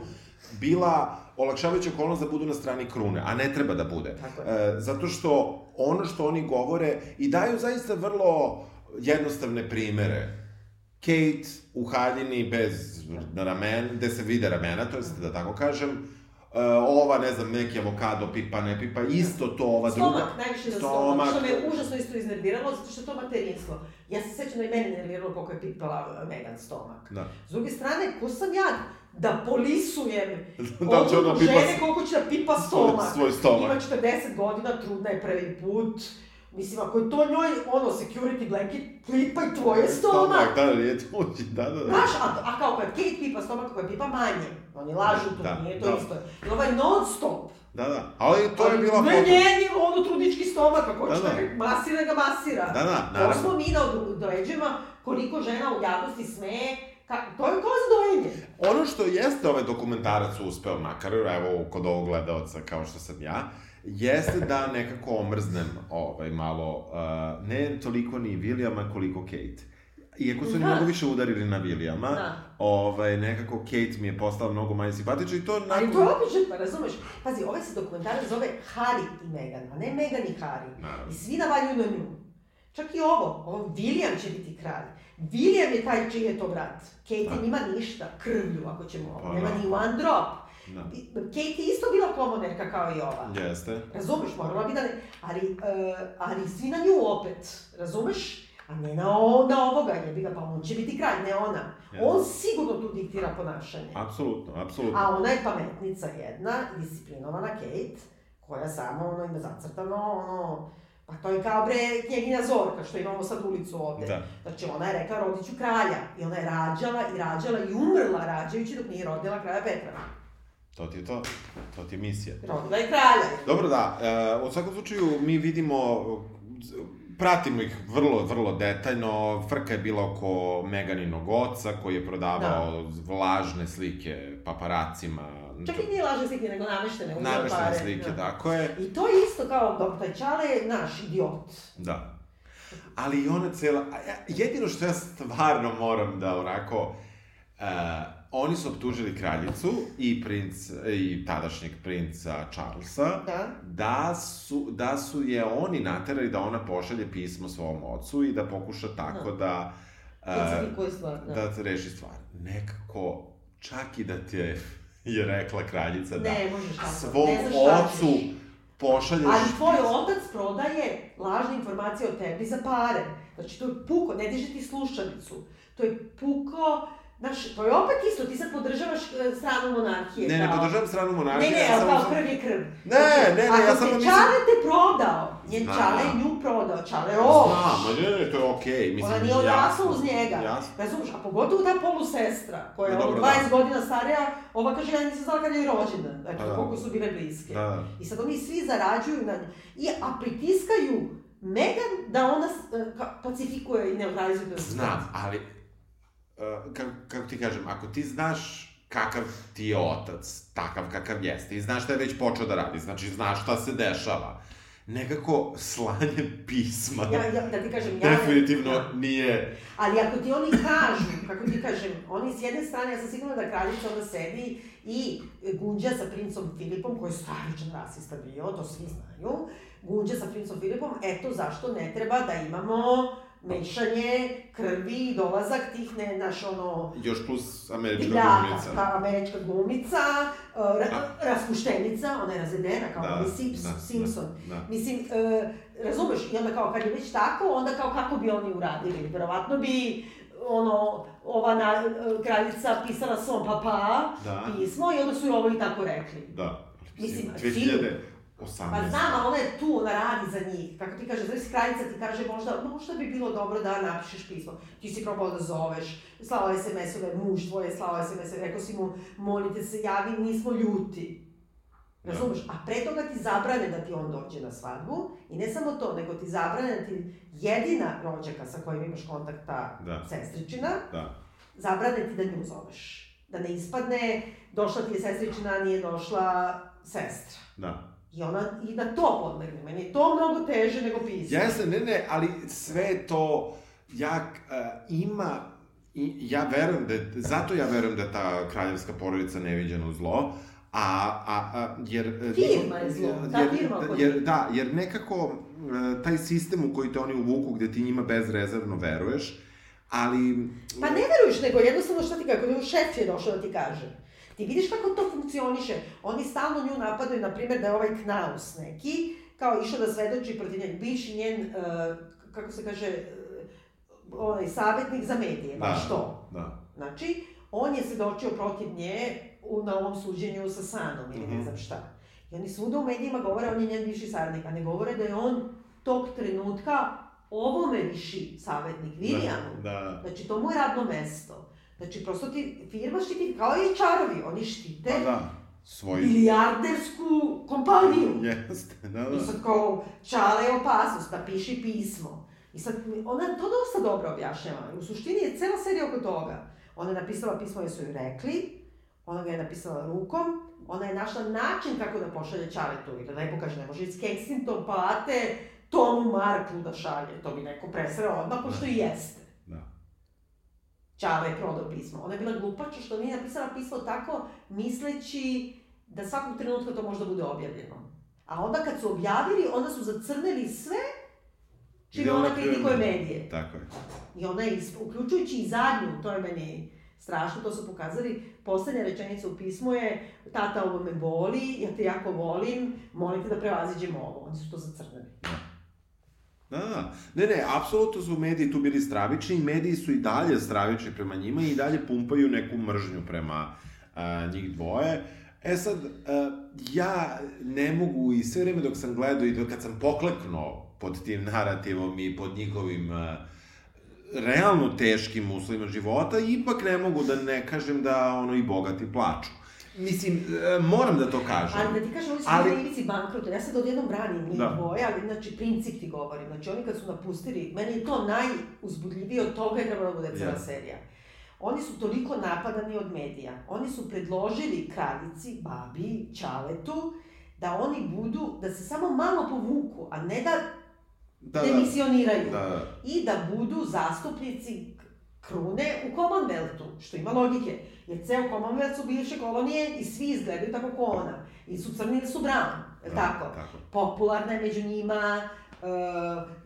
bila olakšavajuća okolnost da budu na strani krune, a ne treba da bude. Je. E, zato što ono što oni govore i daju zaista vrlo jednostavne primere. Kate u haljini bez ramen, gde se vide ramena, to jest da tako kažem, E, ova, ne znam, neki avokado pipa, ne pipa, isto to, ova druga. Stomak, najviše za stomak, što me užasno isto iznerviralo, zato što je to materinstvo. Ja se sećam da i mene nerviralo koliko je pipala Megan stomak. Da. S druge strane, ko sam ja da polisujem Da će ona pipa žene koliko će da pipa stomak. svoj stomak. Ima 40 godina, trudna je prvi put. Mislim, ako je to njoj, ono, security blanket, pipa i tvoje stomak. Da, nije tuđi, da, da, da. Znaš, a, a kao kad Kate pipa stomak, koja pipa manje. Oni lažu tu, Da, nije to da. isto. I ovaj non stop. Da, da. Ali to je bila Ne, foto. njen je ono trudnički stomak, ako Da, da, da. ga masira, ga masira. Da, da, To naravno. smo mi na doleđima, koliko žena u javnosti smeje, ka, to je kao za dojenje. Ono što jeste ovaj dokumentarac uspeo, makar evo kod ovog gledalca kao što sam ja, jeste da nekako omrznem ovaj, malo, uh, ne toliko ni Williama koliko Kate. Iako su oni Da. mnogo više udarili na Williama, Da. ovaj, nekako Kate mi je postala mnogo manje simpatična i to Ali nakon... to je opet žrtva, razumeš? Pazi, ovaj se dokumentarac zove Harry i Meghan, a ne Meghan i Harry. Naravno. I svi navaljuju na nju. Čak i ovo, ovo William će biti kralj. William je taj čiji je to brat. Kate Da. nima ništa, krvlju ako ćemo, Pa nema da. ni one drop. Da. Kate je isto bila komonerka kao i ova. Jeste. Razumeš, morala bi da ne... Ali, e, ali svi na nju opet, razumeš? A ne na, o, na ovoga, jebi ga, pa on će biti kralj, ne ona. Jeste. On sigurno tu diktira ponašanje. Apsolutno, apsolutno. A ona je pametnica jedna, disciplinovana Kate, koja samo ono ima zacrtano ono, pa to je kao bre knjeginja Zorka što imamo sad ulicu ovde. Da. Znači ona je rekla rodit ću kralja i ona je rađala i rađala i umrla rađajući dok nije rodila kralja Petra. To ti je to. To ti je misija. Rodila je kralja. Dobro, da. E, u svakom slučaju mi vidimo, pratimo ih vrlo, vrlo detaljno. Frka je bila oko Meganinog oca koji je prodavao lažne slike paparacima. Čak i nije lažne slike, nego nameštene. Nameštene pare, slike, da. tako je. I to je isto kao, dok taj Čale je naš idiot. Da. Ali i ona cela... Jedino što ja stvarno moram da onako... Uh, oni su optužili kraljicu i princ, i tadašnjeg princa Charlesa Da? da su, da su je oni naterali da ona pošalje pismo svom ocu i da pokuša tako da... a, Specifikuje stvar, da. da reši stvar. Nekako, čak i da ti je, je rekla kraljica da Ne, tako. svom Ne ocu pošalješ... Ali tvoj otac prodaje lažne informacije o tebi za pare. Znači, to je puko, ne diže ti slušalicu. To je puko, znaš, to je opet isto, ti sad podržavaš e, stranu monarhije. Ne, ne kao- podržavam stranu Ne, monarhije, ne, ja ali samo kao sam- krv je krv. Ne, ne, ne, ja samo Ako mislim- te Čale te prodao, njen Znam. Čale je nju prodao, Čale rov. Znam, ma ne, ne, to je okej, mislim, Ona nije odrasla uz njega. Jasno. Razumeš, a pogotovo ta polusestra, koja je No, dobro, 20 da. godina starija, ova kaže, ja nisam znala kad je. Eto, Pa da. koliko su bile bliske. Da. I sad oni svi zarađuju na I, a pritiskaju Megan da ona e, ka, pacifikuje i neutralizuje Znam, ali, uh, kako, kako ti kažem, ako ti znaš kakav ti je otac, takav kakav jeste, i znaš šta je već počeo da radi, znači znaš šta se dešava, nekako slanje pisma Ja, ja, da ti kažem, ja... definitivno Ja. nije... Ali ako ti oni kažu, kako ti kažem, oni s jedne strane, ja sam sigurna da kraljica onda sedi i gunđa sa princom Filipom, koji je stravičan rasista bio, to svi znaju, gunđa sa princom Filipom, eto zašto ne treba da imamo mešanje krvi, dolazak tih, ne, naš ono, Još plus američka Da, glumica. ta američka glumica, uh, ra, raspuštenica, ona je razvedena kao Da, da, Sims, da, Simpson. da, da. Mislim, uh, razumeš, i onda kao kad je već tako, onda kao kako bi oni uradili? Verovatno bi ono, ova na, uh, kraljica pisala svom papa Da. pismo i onda su i ovo i tako rekli. Da. Mislim, 2018. Pa znam, ali ona je tu, ona radi za njih. Kako ti kaže, znači kraljica ti kaže možda, možda bi bilo dobro da napišeš pismo. Ti si probao da zoveš, slao SMS-ove, muž tvoj je slao SMS-ove, rekao si mu, molite se, javi, nismo ljuti. Razumeš? A pre toga ti zabrane da ti on dođe na svadbu i ne samo to, nego ti zabrane da ti jedina rođaka sa kojim imaš kontakt ta Da. sestričina, Da. zabrane ti da nju zoveš. Da ne ispadne, došla ti je sestričina, nije došla sestra. Da. I ona i na to podlegne. Meni je to mnogo teže nego pismo. Jeste, ne, ne, ali sve to, ja, uh, ima, i, ja verujem da, je- zato ja verujem da je ta kraljevska porodica neviđeno zlo, a, a, a jer... e, Firma je zlo, ta jer, firma jer. Da, jer nekako e, taj sistem u koji te oni uvuku, gde ti njima bezrezervno veruješ, ali... Pa ne veruješ, nego jednostavno šta ti kako šef je došao da ti kaže. Ti vidiš kako to funkcioniše. Oni stalno nju napadaju, na primjer, da je ovaj Knaus neki, kao išao da svedoči protiv njeg, bivši njen, uh, kako se kaže, uh, onaj savjetnik za medije, baš to. Da. Znači, on je svedočio protiv nje u, na ovom suđenju sa Sanom ili ne Mhm. znam šta. I oni svuda u medijima govore, on je njen viši savjetnik, a ne govore da je on tog trenutka ovome viši savjetnik, Vilijanu. Da. Znači, to mu je radno mesto. Znači, prosto ti, firma štiti, kao i čarovi, oni štite Pa da. Svoj... milijardersku kompaniju. Jeste, da, I da. sad kao, čale je opasnost, napiši pismo. I sad, ona to dosta dobro objašnjava. U suštini je cela serija oko toga. Ona je napisala pismo jer su joj rekli, ona ga je napisala rukom, ona je našla način kako da pošalje Čaletu. I da lepo kaže, ne može iz Kensington palate Tomu Marklu da šalje. To bi neko presreo odmah, pošto i jeste. Čale je prodao pismo. Ona je bila glupača što nije napisala pismo tako, misleći da svakog trenutka to možda bude objavljeno. A onda kad su objavili, onda su zacrnili sve čime ona kritikuje medije. Tako je. I ona je, uključujući i zadnju, to je meni strašno, to su pokazali, poslednja rečenica u pismu je tata ovo me boli, ja te jako volim, molite da prevaziđemo ovo. Oni su to zacrnili. Da, da. Ne, ne, apsolutno su mediji tu bili stravični i mediji su i dalje stravični prema njima i dalje pumpaju neku mržnju prema a, njih dvoje. E sad, a, ja ne mogu i sve vreme dok sam gledao i dok kad sam pokleknuo pod tim narativom i pod njihovim a, realno teškim uslovima života, ipak ne mogu da ne kažem da ono i bogati plaču. Mislim, e, moram da to kažem. Ali da ti kažem, oni su Ali- na ivici bankrota. Ja sad odjednom branim njih Da. dvoje, ali znači princip ti govorim. Znači oni kad su napustili, meni je to najuzbudljivije od toga je trebalo da bude cela Jeste. serija. Oni su toliko napadani od medija. Oni su predložili kraljici, babi, čaletu, da oni budu, da se samo malo povuku, a ne da da, da, demisioniraju. da, I da budu zastupnici krune u Commonwealthu, što ima logike. Jer ceo Commonwealth su bivše kolonije i svi izgledaju tako kao ona. I su crni ili su brown, je Da, tako? tako. Popularna je među njima, Uh,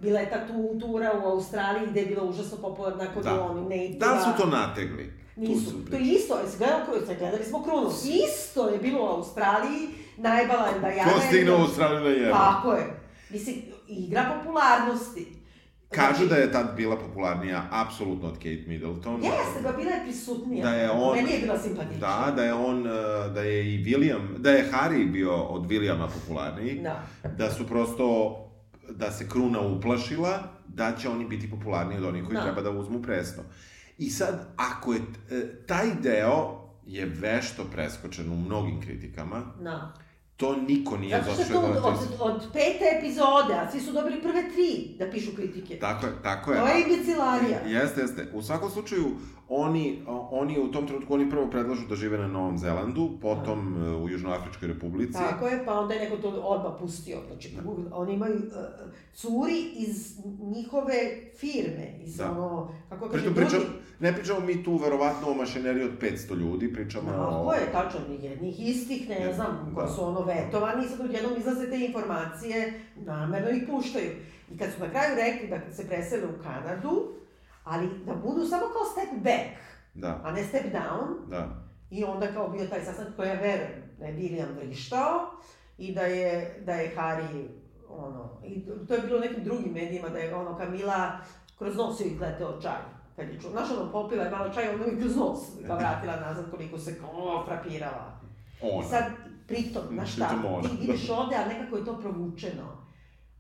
bila je ta tu tura u Australiji gde je bila užasno popularna kod Da. oni native Da li su to nategli? Nisu. su To je isto, jesi sad gledali smo krunu. Isto je bilo u Australiji, najbala je Diana. Ko stigne u Australiju na jebe? Tako je. Mislim, igra popularnosti. Kažu da je tad bila popularnija apsolutno od Kate Middleton. Jeste, ba bila je prisutnija. Da je on- Meni je bila simpatična. Da, da je on, eh, da je i William, da je Harry bio od Williama popularniji. Da. Da su prosto, da se kruna uplašila, da će oni biti popularniji od onih koji Da. treba da uzmu presto. I sad, ako je, eh, taj deo je vešto preskočen u mnogim kritikama, Da. To niko nije Zato što je došao da... od, od, od pete epizode, a svi su dobili prve tri da pišu kritike. Tako je, tako je. To je imbecilarija. Jeste, jeste. U svakom slučaju, oni, oni u tom trenutku, oni prvo predlažu da žive na Novom Zelandu, potom e, u Južnoafričkoj republici. Tako je, pa onda je neko to odmah pustio. Znači, oni imaju uh, curi iz njihove firme, iz Da. ono, kako kaže, Pritom pričam, ne pričamo mi tu verovatno o mašineriji od 500 ljudi, pričamo o... Tako je, tačno, jednih istih, ne Je, znam, koji da. su ono vetovani i sad odjednom izlaze te informacije, namerno ih puštaju. I kad su na kraju rekli da se presele u Kanadu, ali da budu samo kao step back, Da, a ne step down, da. I onda kao bio taj sastanak koji ja verujem da je William vrištao i da je, da je Harry, ono, i to je bilo u nekim drugim medijima, da je ono Kamila kroz nos joj gleteo čaj. Kad je čuo, znaš ono, popila je malo čaja, ono i kroz nos ga vratila nazad koliko se kao frapirala. Ona. I sad, pritom, znaš šta, ona. ti vidiš ovde, a nekako je to provučeno.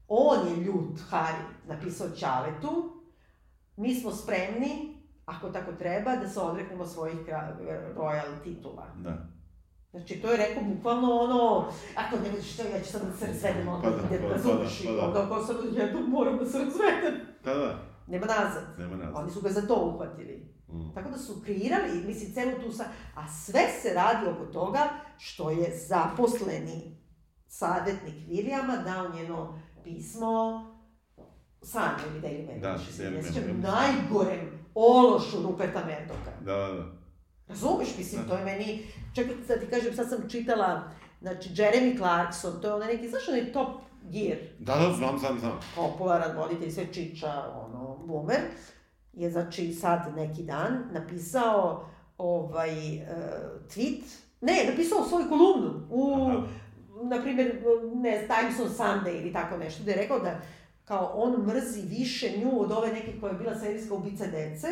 On je ljut, Harry, napisao Ćaletu, mi smo spremni, ako tako treba, da se odreknemo svojih royal titula. Da. Znači, to je rekao bukvalno ono, ako ne vidiš što, ja ću sad da se razvedem, onda Pa da, idem, da, razumeš, pa da, i pa da. onda ako jednom moram da se razvedem. Da, da. Nema nazad. Nema nazad. Oni su ga za to uhvatili. Mm. Tako da su kreirali, mislim, celu tu sa... A sve se radi oko toga što je zaposleni savjetnik Vilijama dao njeno pismo Sanju ili Daily Mail. Da, Daily Mail, sjećam, najgorem ološu Ruperta Merdoka. Da, da, da. Razumeš, mislim, Da. to je meni... Čekaj, sad ti kažem, sad sam čitala, znači, Jeremy Clarkson, to je onaj neki, znaš onaj Top Gear, Da, da, znam, znam, znam. popularan voditelj, sve čiča, ono, boomer, je znači sad neki dan napisao ovaj uh, tweet, ne, napisao svoju kolumnu u, Aha. na primjer, ne, Times on Sunday ili tako nešto, gde je rekao da kao on mrzi više nju od ove neke koja je bila serijska ubica dece,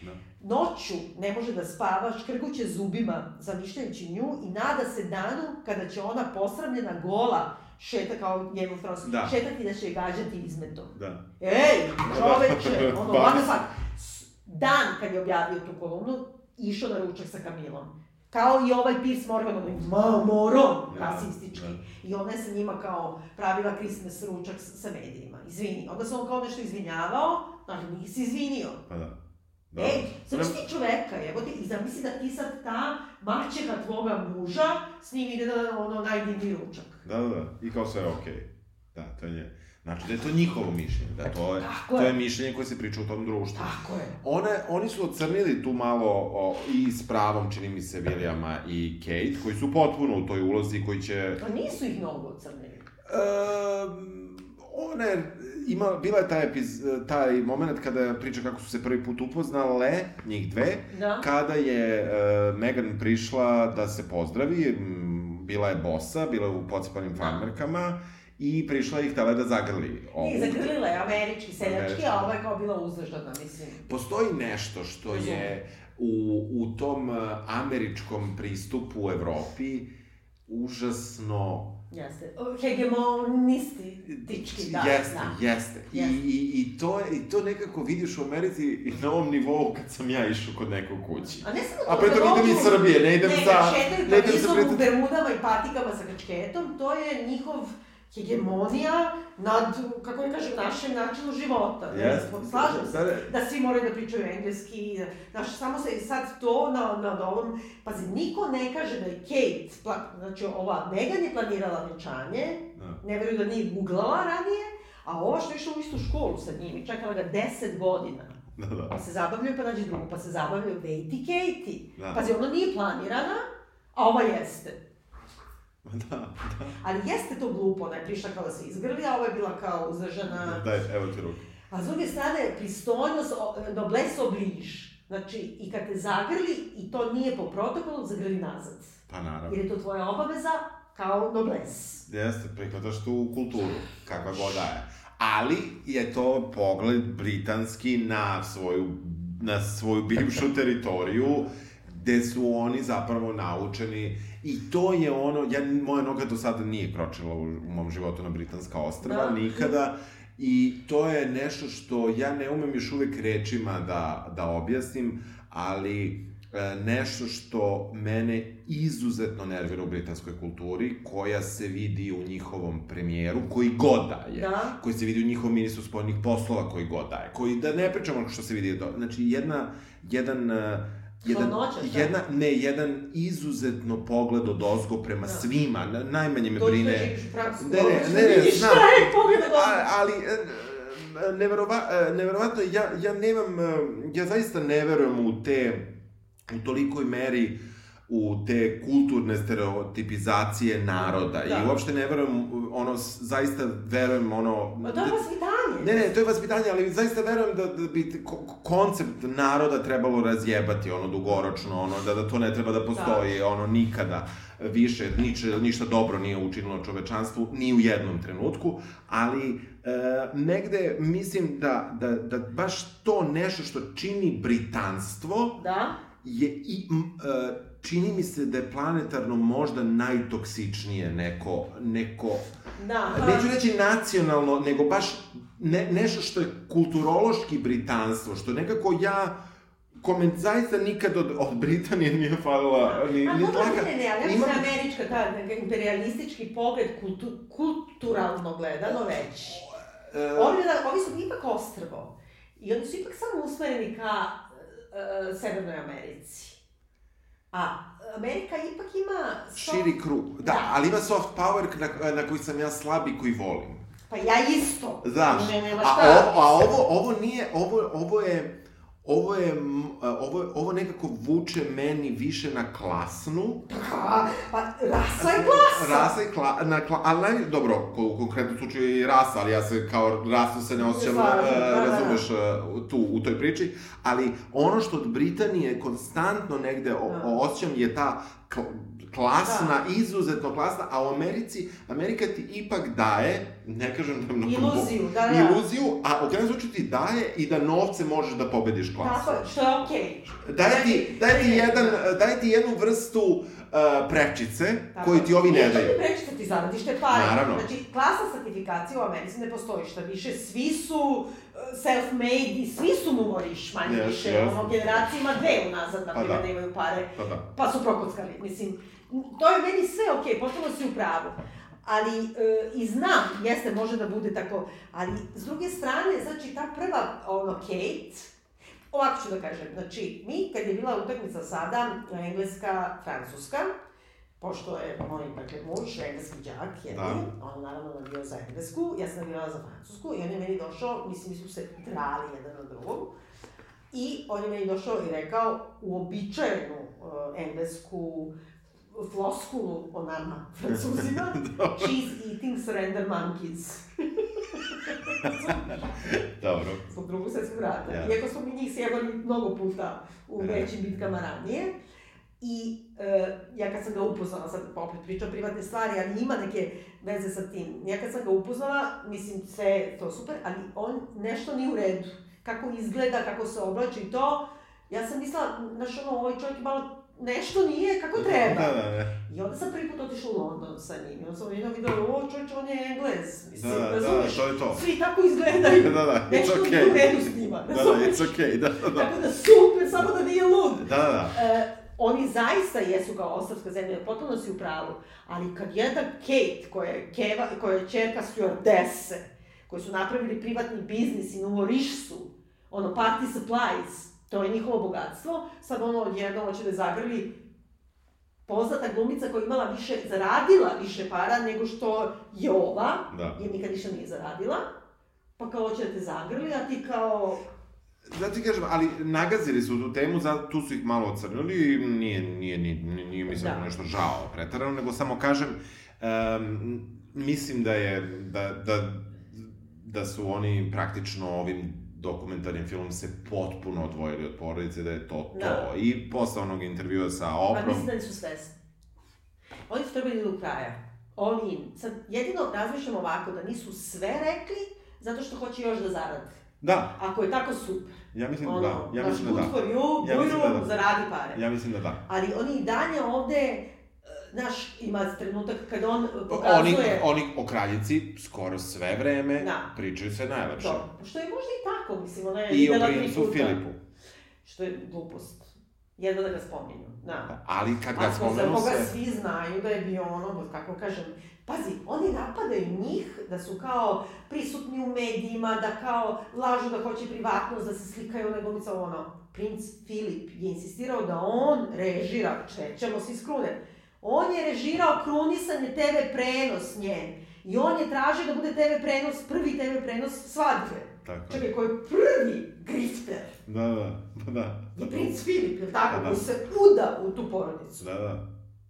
Da. Noću ne može da spava, škrguće zubima, zamišljajući nju i nada se danu kada će ona posramljena gola šeta kao of Thrones, Da. šetati da će je gađati izmetom. Da. Ej, čoveče, ono, what the fuck. S- Dan kad je objavio tu kolumnu, išao na ručak sa Kamilom. Kao i ovaj Piers Morgan, onaj mamorom Da, rasistički. da. I ona je sa njima kao pravila Christmas ručak sa medijima. Izvini. Onda se on kao nešto izvinjavao, ali nisi izvinio. Pa da. Da. Ej, zamisli ti čoveka, evo ti, i zamisli da ti sad ta maćeha tvoga muža s njim ide na ono najdivniji ručak. Da, da, da. I kao sve je okej. Da, to je nje. Znači da je to njihovo mišljenje, da to je, Tako to je. je mišljenje koje se priča u tom društvu. Tako je. One, oni su ocrnili tu malo o, i s pravom, čini mi se, Williama i Kate, koji su potpuno u toj ulozi koji će... A nisu ih mnogo ocrnili. Um, one, ima, bila je taj, epiz, taj moment kada priča kako su se prvi put upoznale, njih dve, Da. kada je uh, Megan prišla da se pozdravi, bila je bosa, bila je u pocepanim farmerkama i prišla je i htela da zagrli. ovu. I zagrlila je američki, seljački, a ova je kao bila uzdržana, mislim. Postoji nešto što je u, u tom uh, američkom pristupu u Evropi užasno Jeste. O, Hegemonistički, da. jeste, da. jeste. I, Jeste. i, i, to, I to nekako vidiš u Americi na ovom nivou kad sam ja išao kod nekog kući. A ne samo A to, pritom da idem iz Srbije, ne idem ne, za... Ne, šetaju ne idem za Parizom u bermudama i patikama sa kačketom, to je njihov hegemonija nad, kako ja kažem, našem načinu života. Jeste. Slažem se. Da, da. Da svi moraju da pričaju engleski, znaš, samo se sad to na, na ovom, pazi, niko ne kaže da je Kate, pla, znači ova Megan je planirala venčanje, Da. ne veruju da nije googlala ranije, a ova što je išla u istu školu sa njim i čekala ga 10 godina. Da, da. Pa se zabavljaju, pa nađe drugu, pa se zabavljaju Vejti i Katie. Da. Pazi, ona nije planirana, a ova jeste. Da, da. Ali jeste to glupo, ona je prišla kao da se izgrli, a ova je bila kao uzdržana. Daj, evo ti ruku. A s druge strane, pristojnost, o- noblesse oblige. Znači, i kad te zagrli, i to nije po protokolu, zagrli nazad. Pa naravno. Jer je to tvoja obaveza kao nobles. Jeste, prihvataš tu kulturu, kakva god da je. Ali je to pogled britanski na svoju, na svoju bivšu teritoriju, gde su oni zapravo naučeni i to je ono, ja, moja noga do sada nije kročila u, u mom životu na britanska ostrava, Da. nikada, i to je nešto što ja ne umem još uvek rečima da, da objasnim, ali e, nešto što mene izuzetno nervira u britanskoj kulturi, koja se vidi u njihovom premijeru, koji god da je, Da. koji se vidi u njihovom ministru spoljnih poslova, koji god da je, koji, da ne pričamo što se vidi, do, znači jedna, jedan, e, jedan, Hladnoća, šta? jedna, ne, jedan izuzetno pogled od ozgo prema Da. svima, na, najmanje me To što brine... živiš u Francusku, Ne, ne, ne, ne, vidiš znam. Šta je pogled od A, ali, e, e, neverova, e, neverovatno, ja, ja nemam, ja zaista ne verujem u te, u tolikoj meri u te kulturne stereotipizacije naroda Da. i uopšte ne verujem, ono, zaista verujem, ono... Ma to je vaspitanje. Ne, ne, to je vaspitanje, ali zaista verujem da, da bi koncept naroda trebalo razjebati, ono, dugoročno, ono, da, da to ne treba da postoji, ono, nikada više, niče, ništa dobro nije učinilo čovečanstvu, ni u jednom trenutku, ali e, negde mislim da, da, da baš to nešto što čini britanstvo Da. je i, m, e, čini mi se da je planetarno možda najtoksičnije neko, neko Da. Neću reći nacionalno, nego baš ne, nešto što je kulturološki britanstvo, što nekako ja koment, zaista nikad od, od Britanije nije falila ni, A ni tlaka. ne, ne, ali ja Imam- američka, ta imperialistički pogled, kultu, kulturalno gledano veći. E, Ovi, da- ovi su ipak ostrvo. I oni su ipak samo usmereni ka e, Severnoj Americi. A Amerika ipak ima... soft- širi krug. Da, Da. ali ima soft power na, na koji sam ja slab i koji volim. Pa ja isto. Znaš, a, ovo, a ovo, ovo nije, ovo, ovo je, ovo je, m, ovo, ovo nekako vuče meni više na klasnu, Pa, pa rasa je klasa. Rasa i kla, na kla, ali naj, dobro, u konkretnom slučaju i rasa, ali ja se kao rasu se ne osjećam, Slažem, e, da, da, da. razumeš, e, tu, u toj priči, ali ono što od Britanije konstantno negde Da. osjećam je ta kl, klasna, izuzetno klasna, a u Americi, Amerika ti ipak daje, ne kažem da mnogo... Iluziju, da, da. Iluziju, a u krajnjem slučaju ti daje i da novce možeš da pobediš klasu. Tako, što je okej. Daje ti, daje ti, Ne, ne. jedan, daje ti jednu vrstu uh, prečice Tako koju je. ti ovi ne Nije daju. ti prečice, ti zaradiš te pare. Naravno. Znači, klasna sertifikacija u Americi ne postoji šta više, svi su uh, self-made i svi su mumoriš, manje Yes, više, yes. ono, generacija ima dve unazad, na Pa primjer, da. da imaju pare, Pa da. pa su prokockali, mislim, to je meni sve okej, potpuno si u pravu. Ali, e, i znam, jeste, može da bude tako, ali s druge strane, znači, ta prva, ono, Kate, ovako ću da kažem, znači, mi, kad je bila utakmica sada, Engleska, Francuska, pošto je moj, dakle, muž, engleski đak, je Da. on naravno navio za Englesku, ja sam navivala za Francusku i on je meni došao, mislim, mi smo se drali jedan na drugom, i on je meni došao i rekao uobičajenu uh, englesku floskulu o nama, francuzima, cheese eating surrender monkeys. Dobro. Zbog drugog svjetskog rata. Ja. Iako smo mi njih sjebali mnogo puta u E. većim bitkama ranije. I e, ja kad sam ga upoznala, sad opet pričam privatne stvari, ali ima neke veze sa tim. Ja kad sam ga upoznala, mislim sve to super, ali on nešto nije u redu. Kako izgleda, kako se oblači i to, ja sam mislila, znaš ono, ovaj čovjek je malo nešto nije kako treba. Da, da, da. I onda sam prvi put otišla u London sa njim. I onda sam jedno videla, o čovječ, on je Englez. Mislim, Da, da, da, razumeš? to je to. Svi tako izgledaju. Da, da, it's Nešto okay. u redu s njima. Da, da, razumeš? it's okay, da, da, da. Tako da super, samo da nije lud. Da, da, da. E, oni zaista jesu kao ostavska zemlja, potpuno si u pravu. Ali kad jedna Kate, koja je, keva, koja je čerka stewardese, koji su napravili privatni biznis i numoriš su, ono, party supplies, to je njihovo bogatstvo, sad ono odjednom hoće da zagrli poznata glumica koja je imala više, zaradila više para nego što je ova, Da. jer nikad ništa nije zaradila, pa kao hoće da te zagrli, a ti kao, Da ti kažem, ali nagazili su tu temu, za, tu su ih malo ocrnili, nije, nije, nije, nije, nije mi samo Da. nešto žao pretarano, nego samo kažem, um, mislim da je, da, da, da su oni praktično ovim dokumentarnim filmom se potpuno odvojili od porodice, da je to to. Da. I posle onog intervjua sa Pa Oprom, mislim da nisu svesni. Oni su trebali do kraja. In. Sad, jedino razmišljam ovako, da nisu sve rekli, zato što hoće još da zarade. da, Ako je tako super. ja mislim Ono, da da, ja baš mislim da da. you, Ja mislim da da. zaradi pare. Ja mislim da da. Ali oni i dalje ovde, znaš, ima trenutak kad on Oni, pokazuje... oni o kraljici skoro sve vreme Da. pričaju sve najlepše. To, što je možda i tako, mislim, ona je I o princu. Filipu. Što je glupost. Jedno da ga spominju, da. Ali kad ga Ako spomenu se... svi znaju da je bio ono, kako kažem, pazi, oni napadaju njih da su kao prisutni u medijima, da kao lažu da hoće privatnost, da se slikaju nego mi ono. Princ Filip je insistirao da on režira, čećemo se iz krune, on je režirao krunisanje TV prenos njen. I on je tražio da bude TV prenos, prvi TV prenos svadbe. Tako. Čekaj, koji je prvi grifter? Da, da, pa da. I princ Filip, je tako? Da. Koji se uda u tu porodicu. Da, da.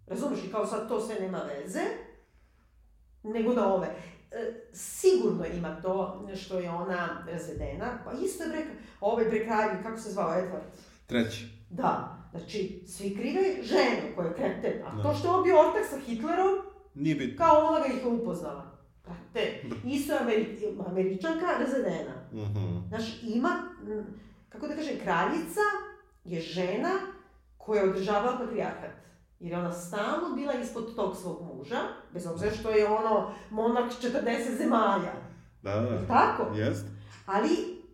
Razumeš, i kao sad to sve nema veze, nego da ove. E, sigurno ima to što je ona razvedena, pa isto je bre, ovaj bre kralj, kako se zvao, Edward? Treći. Da, znači, svi krive ženu koja je kreten, a Da. to što je on bio ortak sa Hitlerom, Nije bitno. kao ona ga ih je upoznala. Brate, isto je Ameri Američanka razvedena. Mhm. Znaš, ima, kako da kažem, kraljica je žena koja je održavala patrijarhat. Jer je ona stalno bila ispod tog svog muža, bez obzira što je ono monarh 40 zemalja. Da, da. Jel tako? Jest. Ali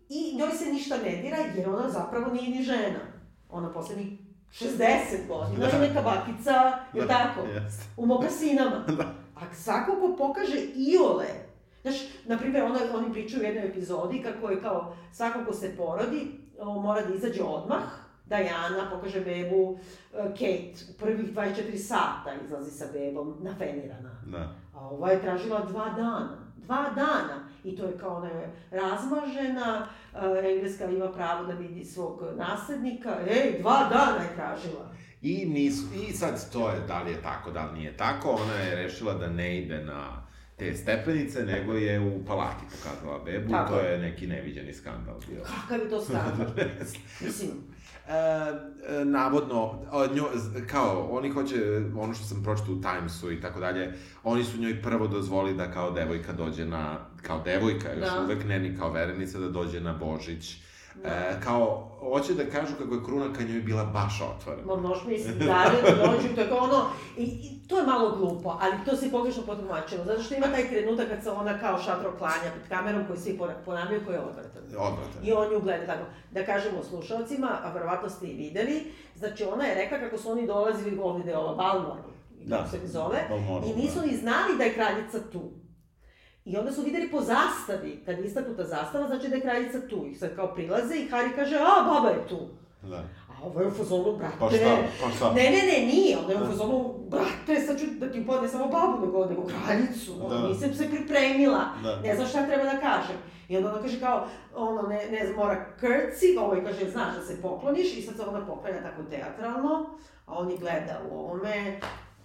i njoj se ništa ne dira jer ona zapravo nije ni žena. Ona poslednjih 60 godina Da. je neka bakica, Da, tako? Jest. U mokasinama. Da. A svako ko pokaže iole, znaš, na primjer, ona, oni pričaju u jednoj epizodi kako je kao svako ko se porodi, o, mora da izađe odmah, Diana pokaže bebu, e, Kate, prvih 24 sata izlazi sa bebom nafenirana. Da. A ova je tražila dva dana. Dva dana. I to je kao ona je razmažena, e, Engleska ima pravo da vidi svog naslednika. Ej, dva dana je tražila. I, nisu, I sad to je, da li je tako, da li nije tako, ona je rešila da ne ide na te stepenice, nego je u palati pokazala bebu, Tako to je. neki neviđeni skandal bio. Kakav je to skandal? Mislim, E, e, navodno, njo, kao, oni hoće, ono što sam pročitao u Timesu i tako dalje, oni su njoj prvo dozvoli da kao devojka dođe na, kao devojka još Da. uvek, ne ni kao verenica, da dođe na Božić. Da. E, kao, hoće da kažu kako je kruna ka njoj bila baš otvorena. Ma možeš misliti dalje da dođu, to je kao ono, i, i to je malo glupo, ali to se pogrešno potumačilo, zato što ima taj trenutak kad se ona kao šatro klanja pred kamerom koji svi pona- ponavljaju koji je odvratan. Odvratan. I on nju gleda tako. Da kažemo slušalcima, a verovatno ste i videli, znači ona je rekla kako su oni dolazili je ova Balmor, Da. se zove, Balmoral, i nisu da. ni znali da je kraljica tu. I onda su videli po zastavi, kad je istaknuta zastava, znači da je kraljica tu. I sad kao prilaze i Hari kaže, a, baba je tu. Da. A ovo je u fazonu, brate. Pa šta, pa šta? Ne, ne, ne, nije. Onda je u fazonu, brate, sad ću da ti upadne samo babu, nego, nego kraljicu. Da. Da. Nisam se pripremila. Da. Ne znam šta treba da kažem. I onda ona kaže kao, ono, ne, ne znam, mora krci, ovaj kaže, znaš da se pokloniš, i sad se ona poklanja tako teatralno, a on je gleda u ovome,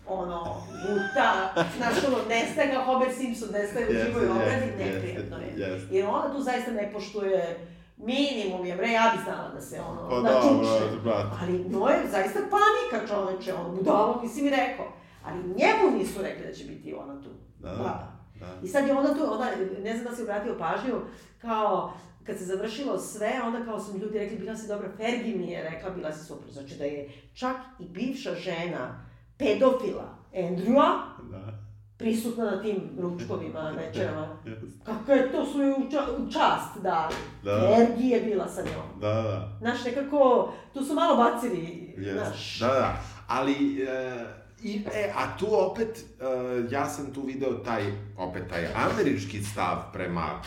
ono, guta, znaš, ono, nestaje ga Homer Simpson, nestaje u živoj obradi, jeste, neprijatno je. jeste. Jer ona tu zaista ne poštuje minimum je, bre, ja bi znala da se ono, Pa da da, čuče. brate, brate. Ali njoj je zaista panika čoveče, ono, budalo nisi mi rekao. Ali njemu nisu rekli da će biti ona tu. Da, Baba. da. I sad je ona tu, ona, ne znam da si obratio pažnju, kao, kad se završilo sve, onda kao su mi ljudi rekli, bila si dobra, Fergie mi je rekla, bila si super. Znači da je čak i bivša žena pedofila Andrewa Da. prisutna na tim ručkovima, večerama. Kako je to su joj u, ča, čast. Da. Fergie je bila sa njom. Da, da. Znaš, nekako, tu su malo bacili, Yes. znaš. Da, da. Ali, e, i, e, a tu opet, e, ja sam tu video taj, opet taj američki stav prema,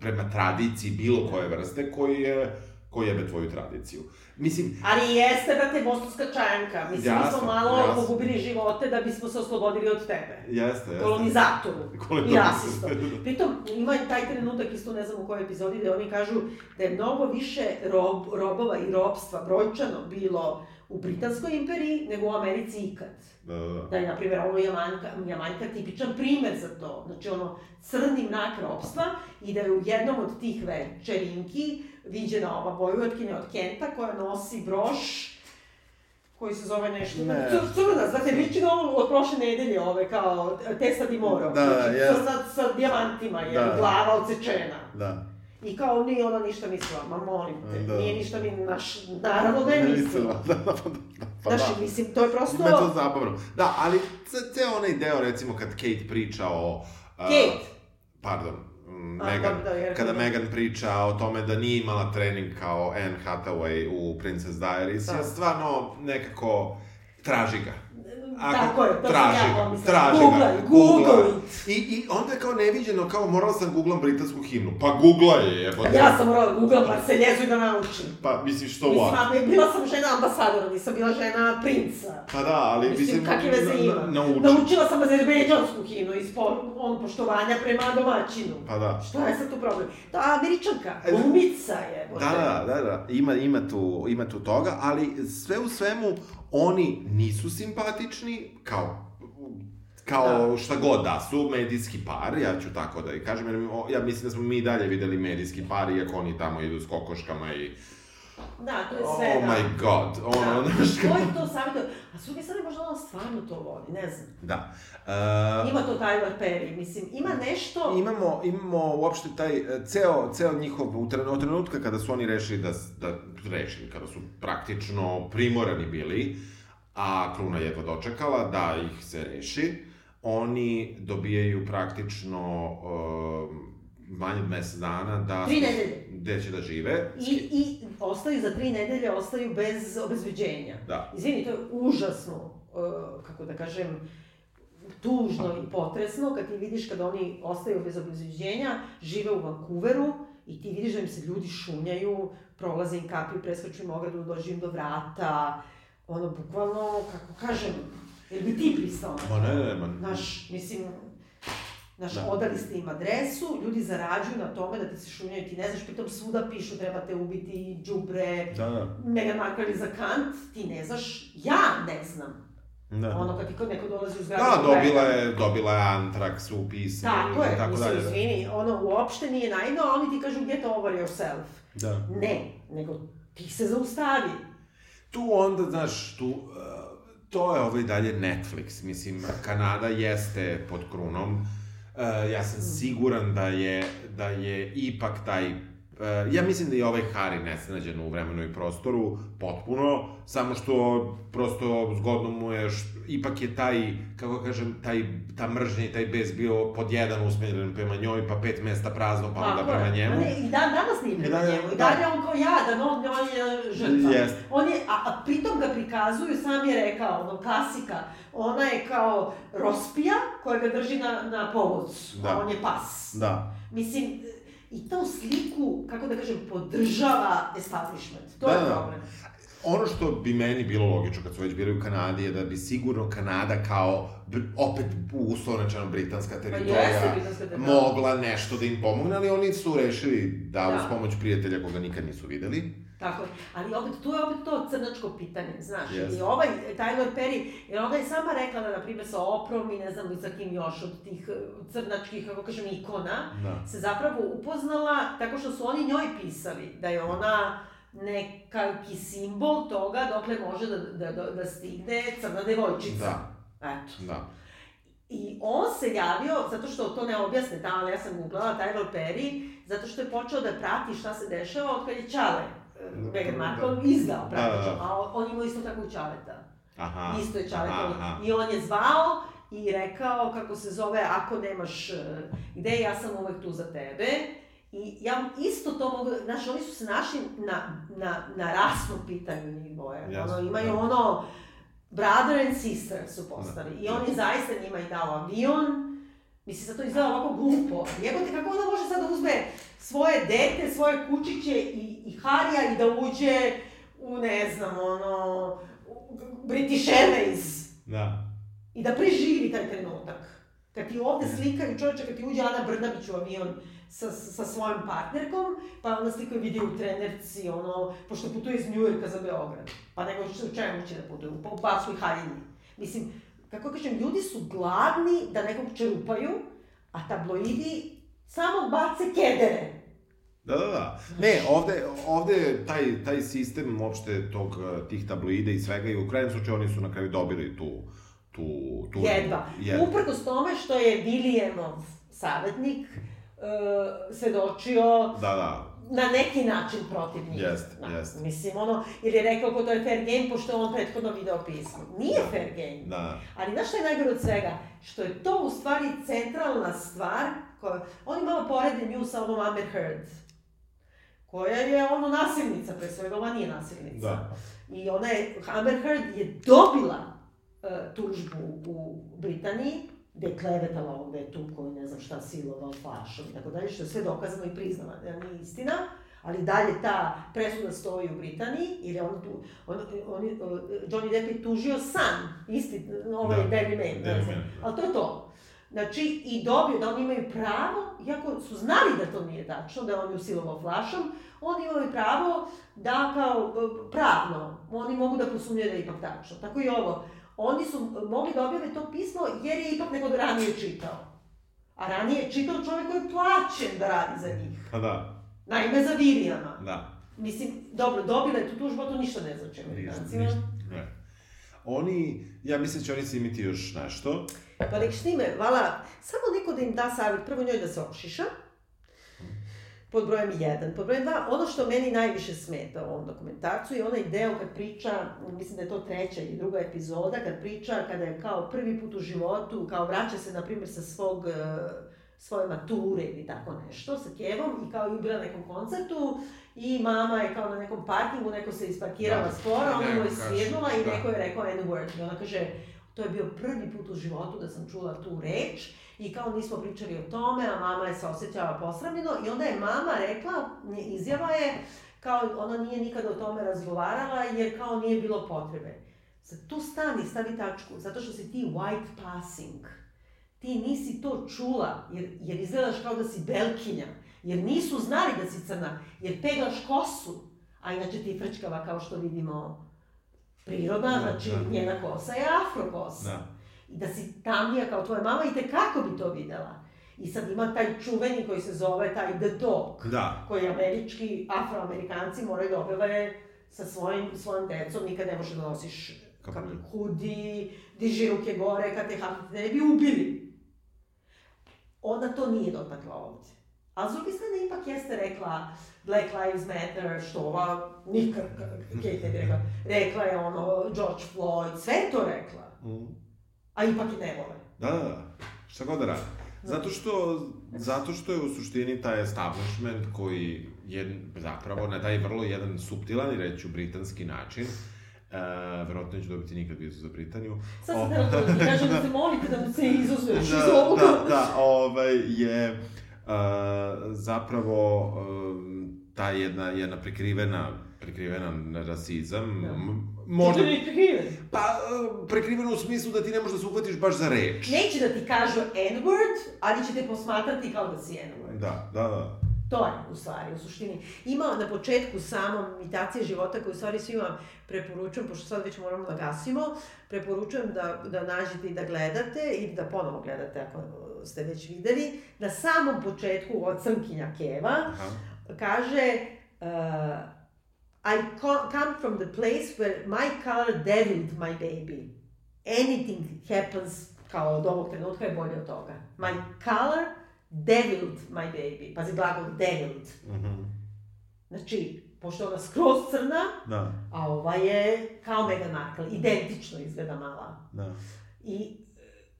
prema tradiciji bilo koje vrste, koji je ko jebe tvoju tradiciju. Mislim, Ali jeste, brate, bosanska čajanka. Mislim, mi Jasno, smo malo jasno. pogubili živote da bismo se oslobodili od tebe. jeste, jeste. Kolonizatoru. Kolonizatoru. I rasistom. Pritom, ima taj trenutak, isto ne znam u kojoj epizodi, gde oni kažu da je mnogo više rob, robova i robstva brojčano bilo u Britanskoj imperiji nego u Americi ikad. Da, da, da. Da je, na primjer, ovo Jamanka, Jamanka tipičan primer za to. Znači, ono, crni mrak ropstva i da je u jednom od tih večerinki viđena ova vojvodkinja od Kenta koja nosi broš koji se zove nešto, Ne. cr- crna, znate, liči na ovo od prošle nedelje, ove kao Testa di Moro, Da, znači, jest. crna sa dijamantima, je, Da. glava odsečena. Da. I kao nije ona ništa mislila, ma molim te, Da. nije ništa ni naš, naravno da je mislila. Da, da, da, da, pa da. Znaš, mislim, to je prosto... Me to zabavno. Da, ali ce- ceo onaj deo, recimo, kad Kate priča o... uh, Kate? Pardon, Megan, da, kada Megan priča o tome da nije imala trening kao Anne Hathaway u Princess Diaries, Da. je stvarno nekako traži ga. Ako- Tako je, to sam traži ja ga, pomislila. traži Googlaj, ga, Google googlaj. it. I, I onda je kao neviđeno, kao morala sam googlam britansku himnu. Pa googlaj je, jebote. Ja sam morala da googlam Marseljezu i da naučim. Pa, mislim, što Mislim, what? a bila sam žena ambasadora, nisam bila žena princa. Pa da, ali Mislim, mislim, kakve veze ima? na- nauči. Naučila sam azerbejdžansku himnu iz po, on poštovanja prema domaćinu. Pa da. Šta je sad tu problem? Ta američanka, E, glumica je. Da, da, da, da, ima, ima, tu, ima tu toga, ali sve u svemu, oni nisu simpatični, kao kao Da. šta god da su, medijski par, ja ću tako da i kažem, jer ja mislim da smo mi i dalje videli medijski par, iako oni tamo idu s kokoškama i... Da, to je sve, Oh da. my god, ono, Da. znaš Ko kao... je to savjetio? A s druge strane, možda ona stvarno to voli, ne znam. Da. Uh, Ima to Tyler Perry, mislim, ima nešto... imamo, imamo uopšte taj, e, ceo, ceo njihov, od trenutka kada su oni rešili da, da rešili, kada su praktično primorani bili, a Kruna jedva dočekala da ih se reši, oni dobijaju praktično um, manje od mesec dana da... Tri nedelje. Gde će da žive. I, I ostaju za tri nedelje, ostaju bez obezbeđenja. Da. Izvini, to je užasno, uh, kako da kažem, tužno i potresno kad ti vidiš kada oni ostaju bez obezbeđenja, žive u Vancouveru i ti vidiš da im se ljudi šunjaju, prolaze im kapi, preskaču im ogradu, dođu im do vrata, ono, bukvalno, kako kažem, jel bi ti pristao Ma ne, ne, ma... Znaš, mislim, znaš, Da. odali ste im adresu, ljudi zarađuju na tome da ti se šunjaju, ti ne znaš, pritom svuda pišu trebate ubiti, džubre, Da, da. Meghan Markle je za kant, ti ne znaš, ja ne znam. Da. Ono kad ti kod neko dolazi u zgradu. Da, gleda. dobila je, dobila je antraks u pismu Tako je, i tako mislim, dalje. izvini, ono uopšte nije naivno, a oni ti kažu get over yourself. Da. Ne, nego ti se zaustavi. Tu onda, znaš, tu, uh, to je ovaj dalje Netflix, mislim, Kanada jeste pod krunom, ja sam siguran da je, da je ipak taj, ja mislim da je ovaj Harry nesnađen u vremenu i prostoru, potpuno, samo što prosto zgodno mu je, š, ipak je taj, kako kažem, taj, ta mržnja i taj bes bio pod jedan usmjeren prema njoj, pa pet mesta prazno, pa onda prema je. njemu. Ne, I dan, danas nije prema dalje- njemu. I da. dalje on kao jadan, on, on je žrtva. Jest. On je, a, a pritom ga prikazuju, sam je rekao, ono, klasika, ona je kao rospija koja ga drži na, na povodcu, Da. a on je pas. Da. Mislim, i tu sliku, kako da kažem, podržava establishment. To Da, je da. problem. Ono što bi meni bilo logično kad su već bili u Kanadi je da bi sigurno Kanada kao opet uslovno rečeno britanska Pa teritorija britanska teritorija. mogla nešto da im pomogne, ali oni su rešili da, Da. uz pomoć prijatelja koga nikad nisu videli. Tako je. Ali opet, tu je opet to crnačko pitanje, znaš. Jeste. I ovaj Tyler Perry, jer ona je sama rekla da, na primjer, sa Oprom i ne znam sa kim još od tih eh, crnačkih, kako kažem, ikona, Da. se zapravo upoznala tako što su oni njoj pisali da je ona nekaki simbol toga dokle može da, da, da, da stigne crna devojčica. Da. Eto. Da. I on se javio, zato što to ne objasne tamo, ali ja sam googlala Tyler Perry, zato što je počeo da prati šta se dešava od kad je Čale, Meghan Markle, izdao praktično, Da, da. a on, on ima isto tako u Čaleta. Aha. Isto je Čale aha. I on je zvao i rekao, kako se zove, ako nemaš eh, gde, ja sam uvek tu za tebe. I ja isto to mogu, znaš, oni su se našli na, na, na rasnom pitanju njih dvoje. Jasno, ono, imaju da. ono, brother and sister su postali. I on je Da. zaista njima i dao avion, Mislim, sad to izgleda ovako glupo. Jebote, kako ona može sad da uzme svoje dete, svoje kučiće i, i Harija i da uđe u, ne znam, ono, British Airways Da. i da preživi taj trenutak. Kad ti ovde slikaju čovječe, kad ti uđe Ana Brnabić u avion sa, sa svojom partnerkom, pa onda slikaju video u trenerci, ono, pošto putuje iz Njujorka za Beograd. Pa nego što u čemu će da putuju? Pa u Baskoj haljini. Mislim, kako kažem, ljudi su gladni da nekog čerupaju, a tabloidi samo bace kedere. Da, da, da. Ne, ovde, ovde taj, taj sistem uopšte tog, eh, tih tabloida i svega i u krajnjem slučaju oni su na kraju dobili tu, tu, tu... Jedva. Jedva. Uprkos tome što je Williamov savjetnik uh, svedočio Da, da. Na neki način protiv njih. Jeste, Da, jeste. Mislim, ono, jer je rekao ko to je fair game, pošto je on prethodno video pismo. Nije fair game. Da. Ali znaš šta je najgore od svega? Što je to u stvari centralna stvar, koja, oni malo porede nju sa ovom Amber Heard, koja je ono nasilnica, pre svega, ova nije nasilnica. Da. I ona je, Amber Heard je dobila uh, tužbu u Britaniji, gde je klevetala ovde je tu koji ne znam šta silovao flašom i tako dalje, što je sve dokazano i priznano da nije istina, ali dalje ta presuda stoji u Britaniji, jer je on tu, on, on, on, Johnny Depp je tužio sam, isti, ovaj Da, Barry Mann, ne znam. Da. ali to je to. Znači, i dobio da oni imaju pravo, iako su znali da to nije tačno, da on je usilovao flašom, oni imaju pravo da kao pravno, oni mogu da posumnjaju da je ipak tačno. Tako i ovo. Oni su mogli da objave to pismo jer je ipak neko ranije čitao. A ranije je čitao čovjek koji je plaćen da radi za njih. Pa da, Naime, za Virijama. da. Mislim, dobro, dobila je tu tužbu, to ništa ne znači Ništa, Amerikancima. ništa. Ne. Oni, ja mislim da će oni snimiti još nešto. Pa nek štime, vala, samo neko da im da savjet, prvo njoj da se ošiša, pod brojem 1. Pod brojem 2, ono što meni najviše smeta u ovom dokumentarcu je onaj deo kad priča, mislim da je to treća ili druga epizoda, kad priča kada je kao prvi put u životu, kao vraća se, na primjer, sa svog, e, svoje mature ili tako nešto, sa Kevom i kao je na nekom koncertu i mama je kao na nekom parkingu, neko se isparkirala Da, sporo, ona mu je svirnula i da. neko je rekao N-word. I ona kaže, to je bio prvi put u životu da sam čula tu reč i kao nismo pričali o tome, a mama je se osjećala posramljeno i onda je mama rekla, izjava je, kao ona nije nikada o tome razgovarala jer kao nije bilo potrebe. Sad tu stani, stavi tačku, zato što si ti white passing. Ti nisi to čula, jer, jer izgledaš kao da si belkinja, jer nisu znali da si crna, jer peglaš kosu, a inače ti frčkava kao što vidimo prirodna, Da, znači da. njena kosa je afro kosa Da. I da si tamnija kao tvoja mama i te kako bi to videla. I sad ima taj čuveni koji se zove taj The Dog, Da. koji američki, afroamerikanci moraju da objave sa svojim, svojim decom, nikad ne možeš da nosiš kako hudi, diži ruke gore, kad te hapite, ne bi ubili. Ona to nije dotakla ovdje. A s druge strane ipak jeste rekla Black Lives Matter, što ova nikad, Kate ne bi rekla, rekla je ono George Floyd, sve je to rekla. Mm. A ipak i ne vole. Da, da, da. Šta god da radi. Zato što, zato što je u suštini taj establishment koji je zapravo na taj vrlo jedan subtilan i reću britanski način, e, verovatno neću dobiti nikad vizu za Britaniju. Sad sam to da ti kažem da se molite da mu se izuzmeš iz da, ovoga. da, da, ovaj, je e, zapravo e, ta jedna, jedna prekrivena, prekrivena rasizam, Da. Možda... ne prikriven. pa e, prekrivena u smislu da ti ne možeš da se uhvatiš baš za reč. Neće da ti kažu N-word, ali će te posmatrati kao da si N-word. Da, da, da. To je, u stvari, u suštini. Ima na početku samom imitacije života koju u stvari svima preporučujem, pošto sad već moramo da gasimo, preporučujem da, da nađete i da gledate i da ponovo gledate ako ste već videli. Na samom početku od Crnkinja Keva Aha. Kaže uh, I co- come from the place where my color deviled my baby. Anything happens kao od ovog trenutka je bolje od toga. My color deviled my baby. Pazi glagol deviled. Mhm. Znači, pošto ona skroz crna, Da, a ova je kao Meghan Markle, identično izgleda mala. da, I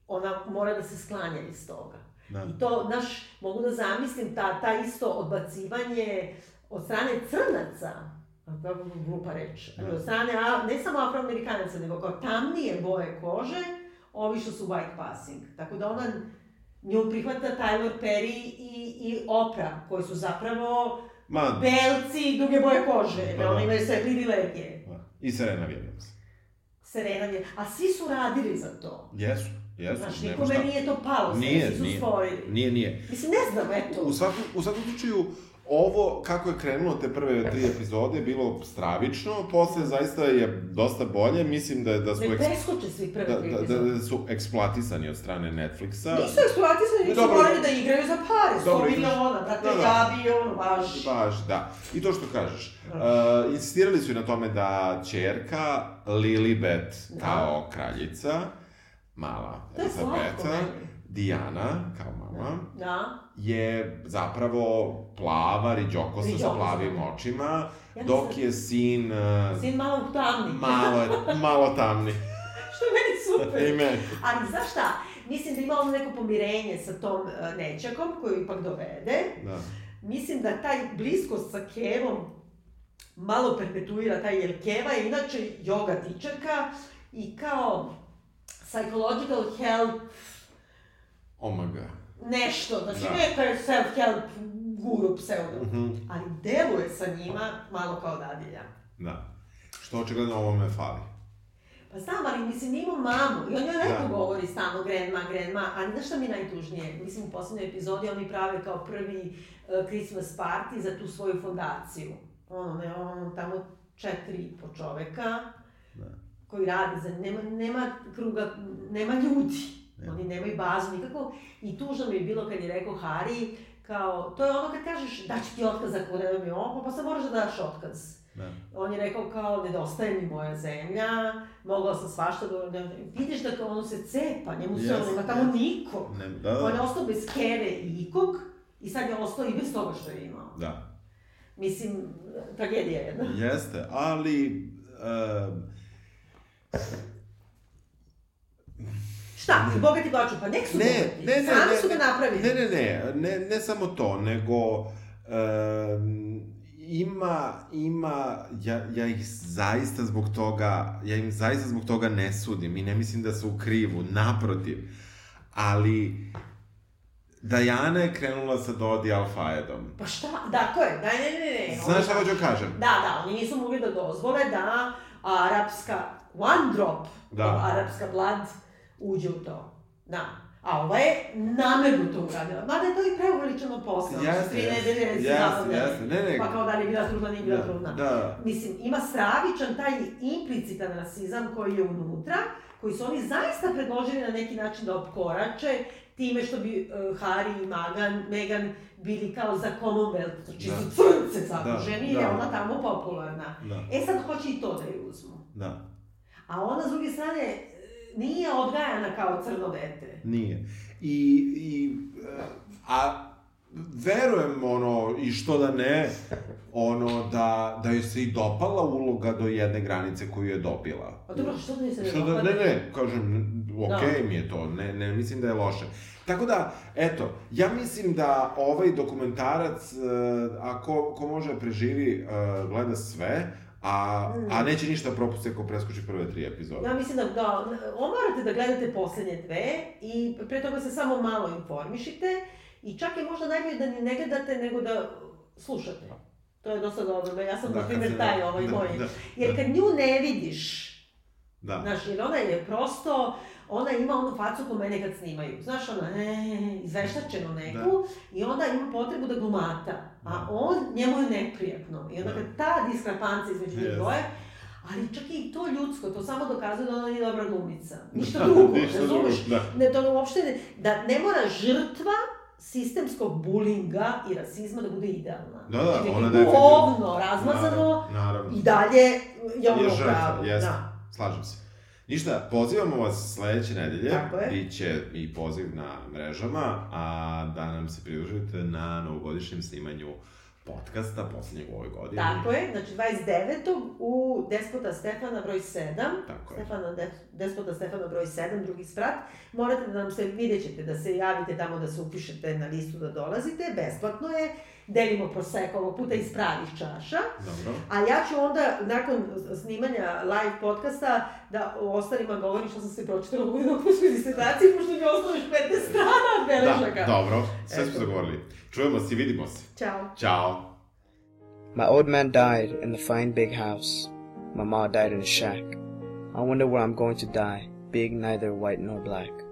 ona mora da se sklanja iz toga. Da. I to, znaš, mogu da zamislim ta, ta isto odbacivanje od strane crnaca, a to je glupa reč, Da. od strane, a, ne samo afroamerikanaca, nego kao tamnije boje kože, ovi što su white passing. Tako da ona nju prihvata Tyler Perry i, i Oprah, koji su zapravo Ma, belci i duge boje kože, Pa da. da. oni imaju sve privilegije. da. I Serena Williams. Serena je, a svi su radili za to. Jesu, jesu. Znaš, nikome šta. nije to palo, sve Nije, su nije. stvorili. Nije, nije. Mislim, ne znam, eto. U svakom, u svakom slučaju, ovo, kako je krenulo te prve tri epizode, je bilo stravično, posle zaista je dosta bolje, mislim da, da su... Ne preskoče svi prve da, tri da, da, epizode. da su eksploatisani od strane Netflixa. Nisu eksploatisani, nisu Dobro. morali da igraju za pare, 100 Dobro, miliona, brate, da, da. ja bi ono, baš. Baš, da. I to što kažeš. Uh, insistirali su i na tome da čerka Lilibet Da. kao kraljica, mala je Elizabeta, meni. Diana kao mama, Da. je zapravo plava, riđokosa sa Riđokosa, plavim da. očima, Ja dok mislim- je sin uh, Sin malo tamni. malo, malo tamni. Što je meni super. I meni. Ali znaš šta, mislim da ima ono neko pomirenje sa tom uh, nećakom koju ipak dovede. Da. Mislim da taj bliskost sa Kevom malo perpetuira taj, jer Keva je inače yoga tičarka i kao psychological help Oh god. nešto, znači Da. neka je self-help guru pseudo. Mhm. Ali deluje sa njima malo kao dadilja. Da. Što očigledno ovome fali. Pa znam, ali mislim, ima mamu i on joj lepo Da. govori stalno grandma, grandma, ali znaš šta mi je najtužnije? Mislim, u poslednjoj epizodi oni prave kao prvi uh, Christmas party za tu svoju fondaciju. Ono, ne, ono, tamo četiri i po čoveka. Koji rade za, nema, nema kruga, nema ljudi. Nema. Oni nemaju bazu nikako. I tužno mi je bilo kad je rekao Hari, kao, to je ono kad kažeš da ću ti otkaz ako ne mi ovo, pa sad moraš da daš otkaz. Da. On je rekao kao, nedostaje mi moja zemlja, mogao sam svašta da... da vidiš da kao ono se cepa, njemu se Yes, ono, nema tamo yes. niko. Ne, da, da. On je ostao bez kere i ikog i sad je ostao i bez toga što je imao. Da. Mislim, tragedija jedna. Jeste, ali... Um, Šta? I bogati plaču, pa nek su ne, bogati. ne, ne, Sami ne, su ga ne, napravili. Ne, ne, ne, ne, ne samo to, nego um, ima, ima, ja, ja ih zaista zbog toga, ja im zaista zbog toga ne sudim i ne mislim da su u krivu, naprotiv. Ali, Dajana je krenula sa Dodi Alfajedom. Pa šta? Da, ko je? Da, ne, ne, ne. Znaš šta hoću kažem? Da, da, oni nisu mogli da dozvole da arapska, one drop Da. of arapska blood uđe u to. Da. A ova je namerno to uradila. Mada je to i. Oni su Jeste, tri jeste, nedelje jeste, zabavljali. jeste, ne, ne. Pa kao da li je bila trudna, nije bila Da, trudna. da. Mislim, ima stravičan taj implicitan rasizam koji je unutra, koji su oni zaista predložili na neki način da opkorače time što bi uh, Harry i Meghan, Meghan bili kao za Commonwealth, znači Da. su crnce zaduženi Da, i da. ona tamo popularna. Da, E sad hoće i to da je uzmu. da. A ona s druge strane nije odgajana kao crno dete. Nije. I, i a verujem ono, i što da ne, ono, da, da joj se i dopala uloga do jedne granice koju je dobila. A dobro, što da je se ne Što da, ne, ne, kažem, okej Da. mi je to, ne, ne mislim da je loše. Tako da, eto, ja mislim da ovaj dokumentarac, e, ako ko može da preživi, e, gleda sve, a, Mm. a neće ništa propusti ako preskoči prve tri epizode. Ja mislim da, da morate da gledate poslednje dve i pre toga se samo malo informišite i čak je možda najbolje da ni ne gledate nego da slušate. To je dosta dobro, ja sam, Da, na primjer, taj ovaj da, moj. da, Jer kad nju ne vidiš, Da. znaš, jer ona je prosto, ona ima onu facu ko mene kad snimaju. Znaš, ona, e, izveštačenu neku, i onda ima potrebu da glumata. A Da. on, njemu je neprijatno. I onda Da. kad ta diskrepancija između Jeste. dvoje, ali čak i to ljudsko, to samo dokazuje da ona nije dobra glumica. Ništa Da, drugo, ništa razumeš? da. Ne, to uopšte ne, da ne mora žrtva sistemskog bulinga i rasizma da bude idealna. Da, da, Znači, ona definitivno. govno razmazano Naravno, naravno. i dalje je ono je žrtva, pravo. jeste. Da. Slažem se. Ništa, pozivamo vas sledeće nedelje. Tako je. Biće i poziv na mrežama, a da nam se pridružite na novogodišnjem snimanju podcasta, poslednjeg u ovoj godini. Tako je, znači 29. u Despota Stefana broj 7. Tako je. Stefana, De, Despota Stefana broj 7, drugi sprat. Morate da nam se, vidjet ćete, da se javite tamo, da se upišete na listu da dolazite. Besplatno je. Delimo proseko ovog puta iz pravih čaša. Dobro. A ja ću onda, nakon snimanja live podcasta, da o ostalima govorim što sam se pročitala u jednom kućkoj disertaciji, pošto mi je ostalo još 15 strana belešaka. Da, dobro, sve smo Eto. zagovorili. Čujemo se i vidimo se. Ćao. Ćao. My old man died in the fine big house. My ma died in a shack. I wonder where I'm going to die, big neither white nor black.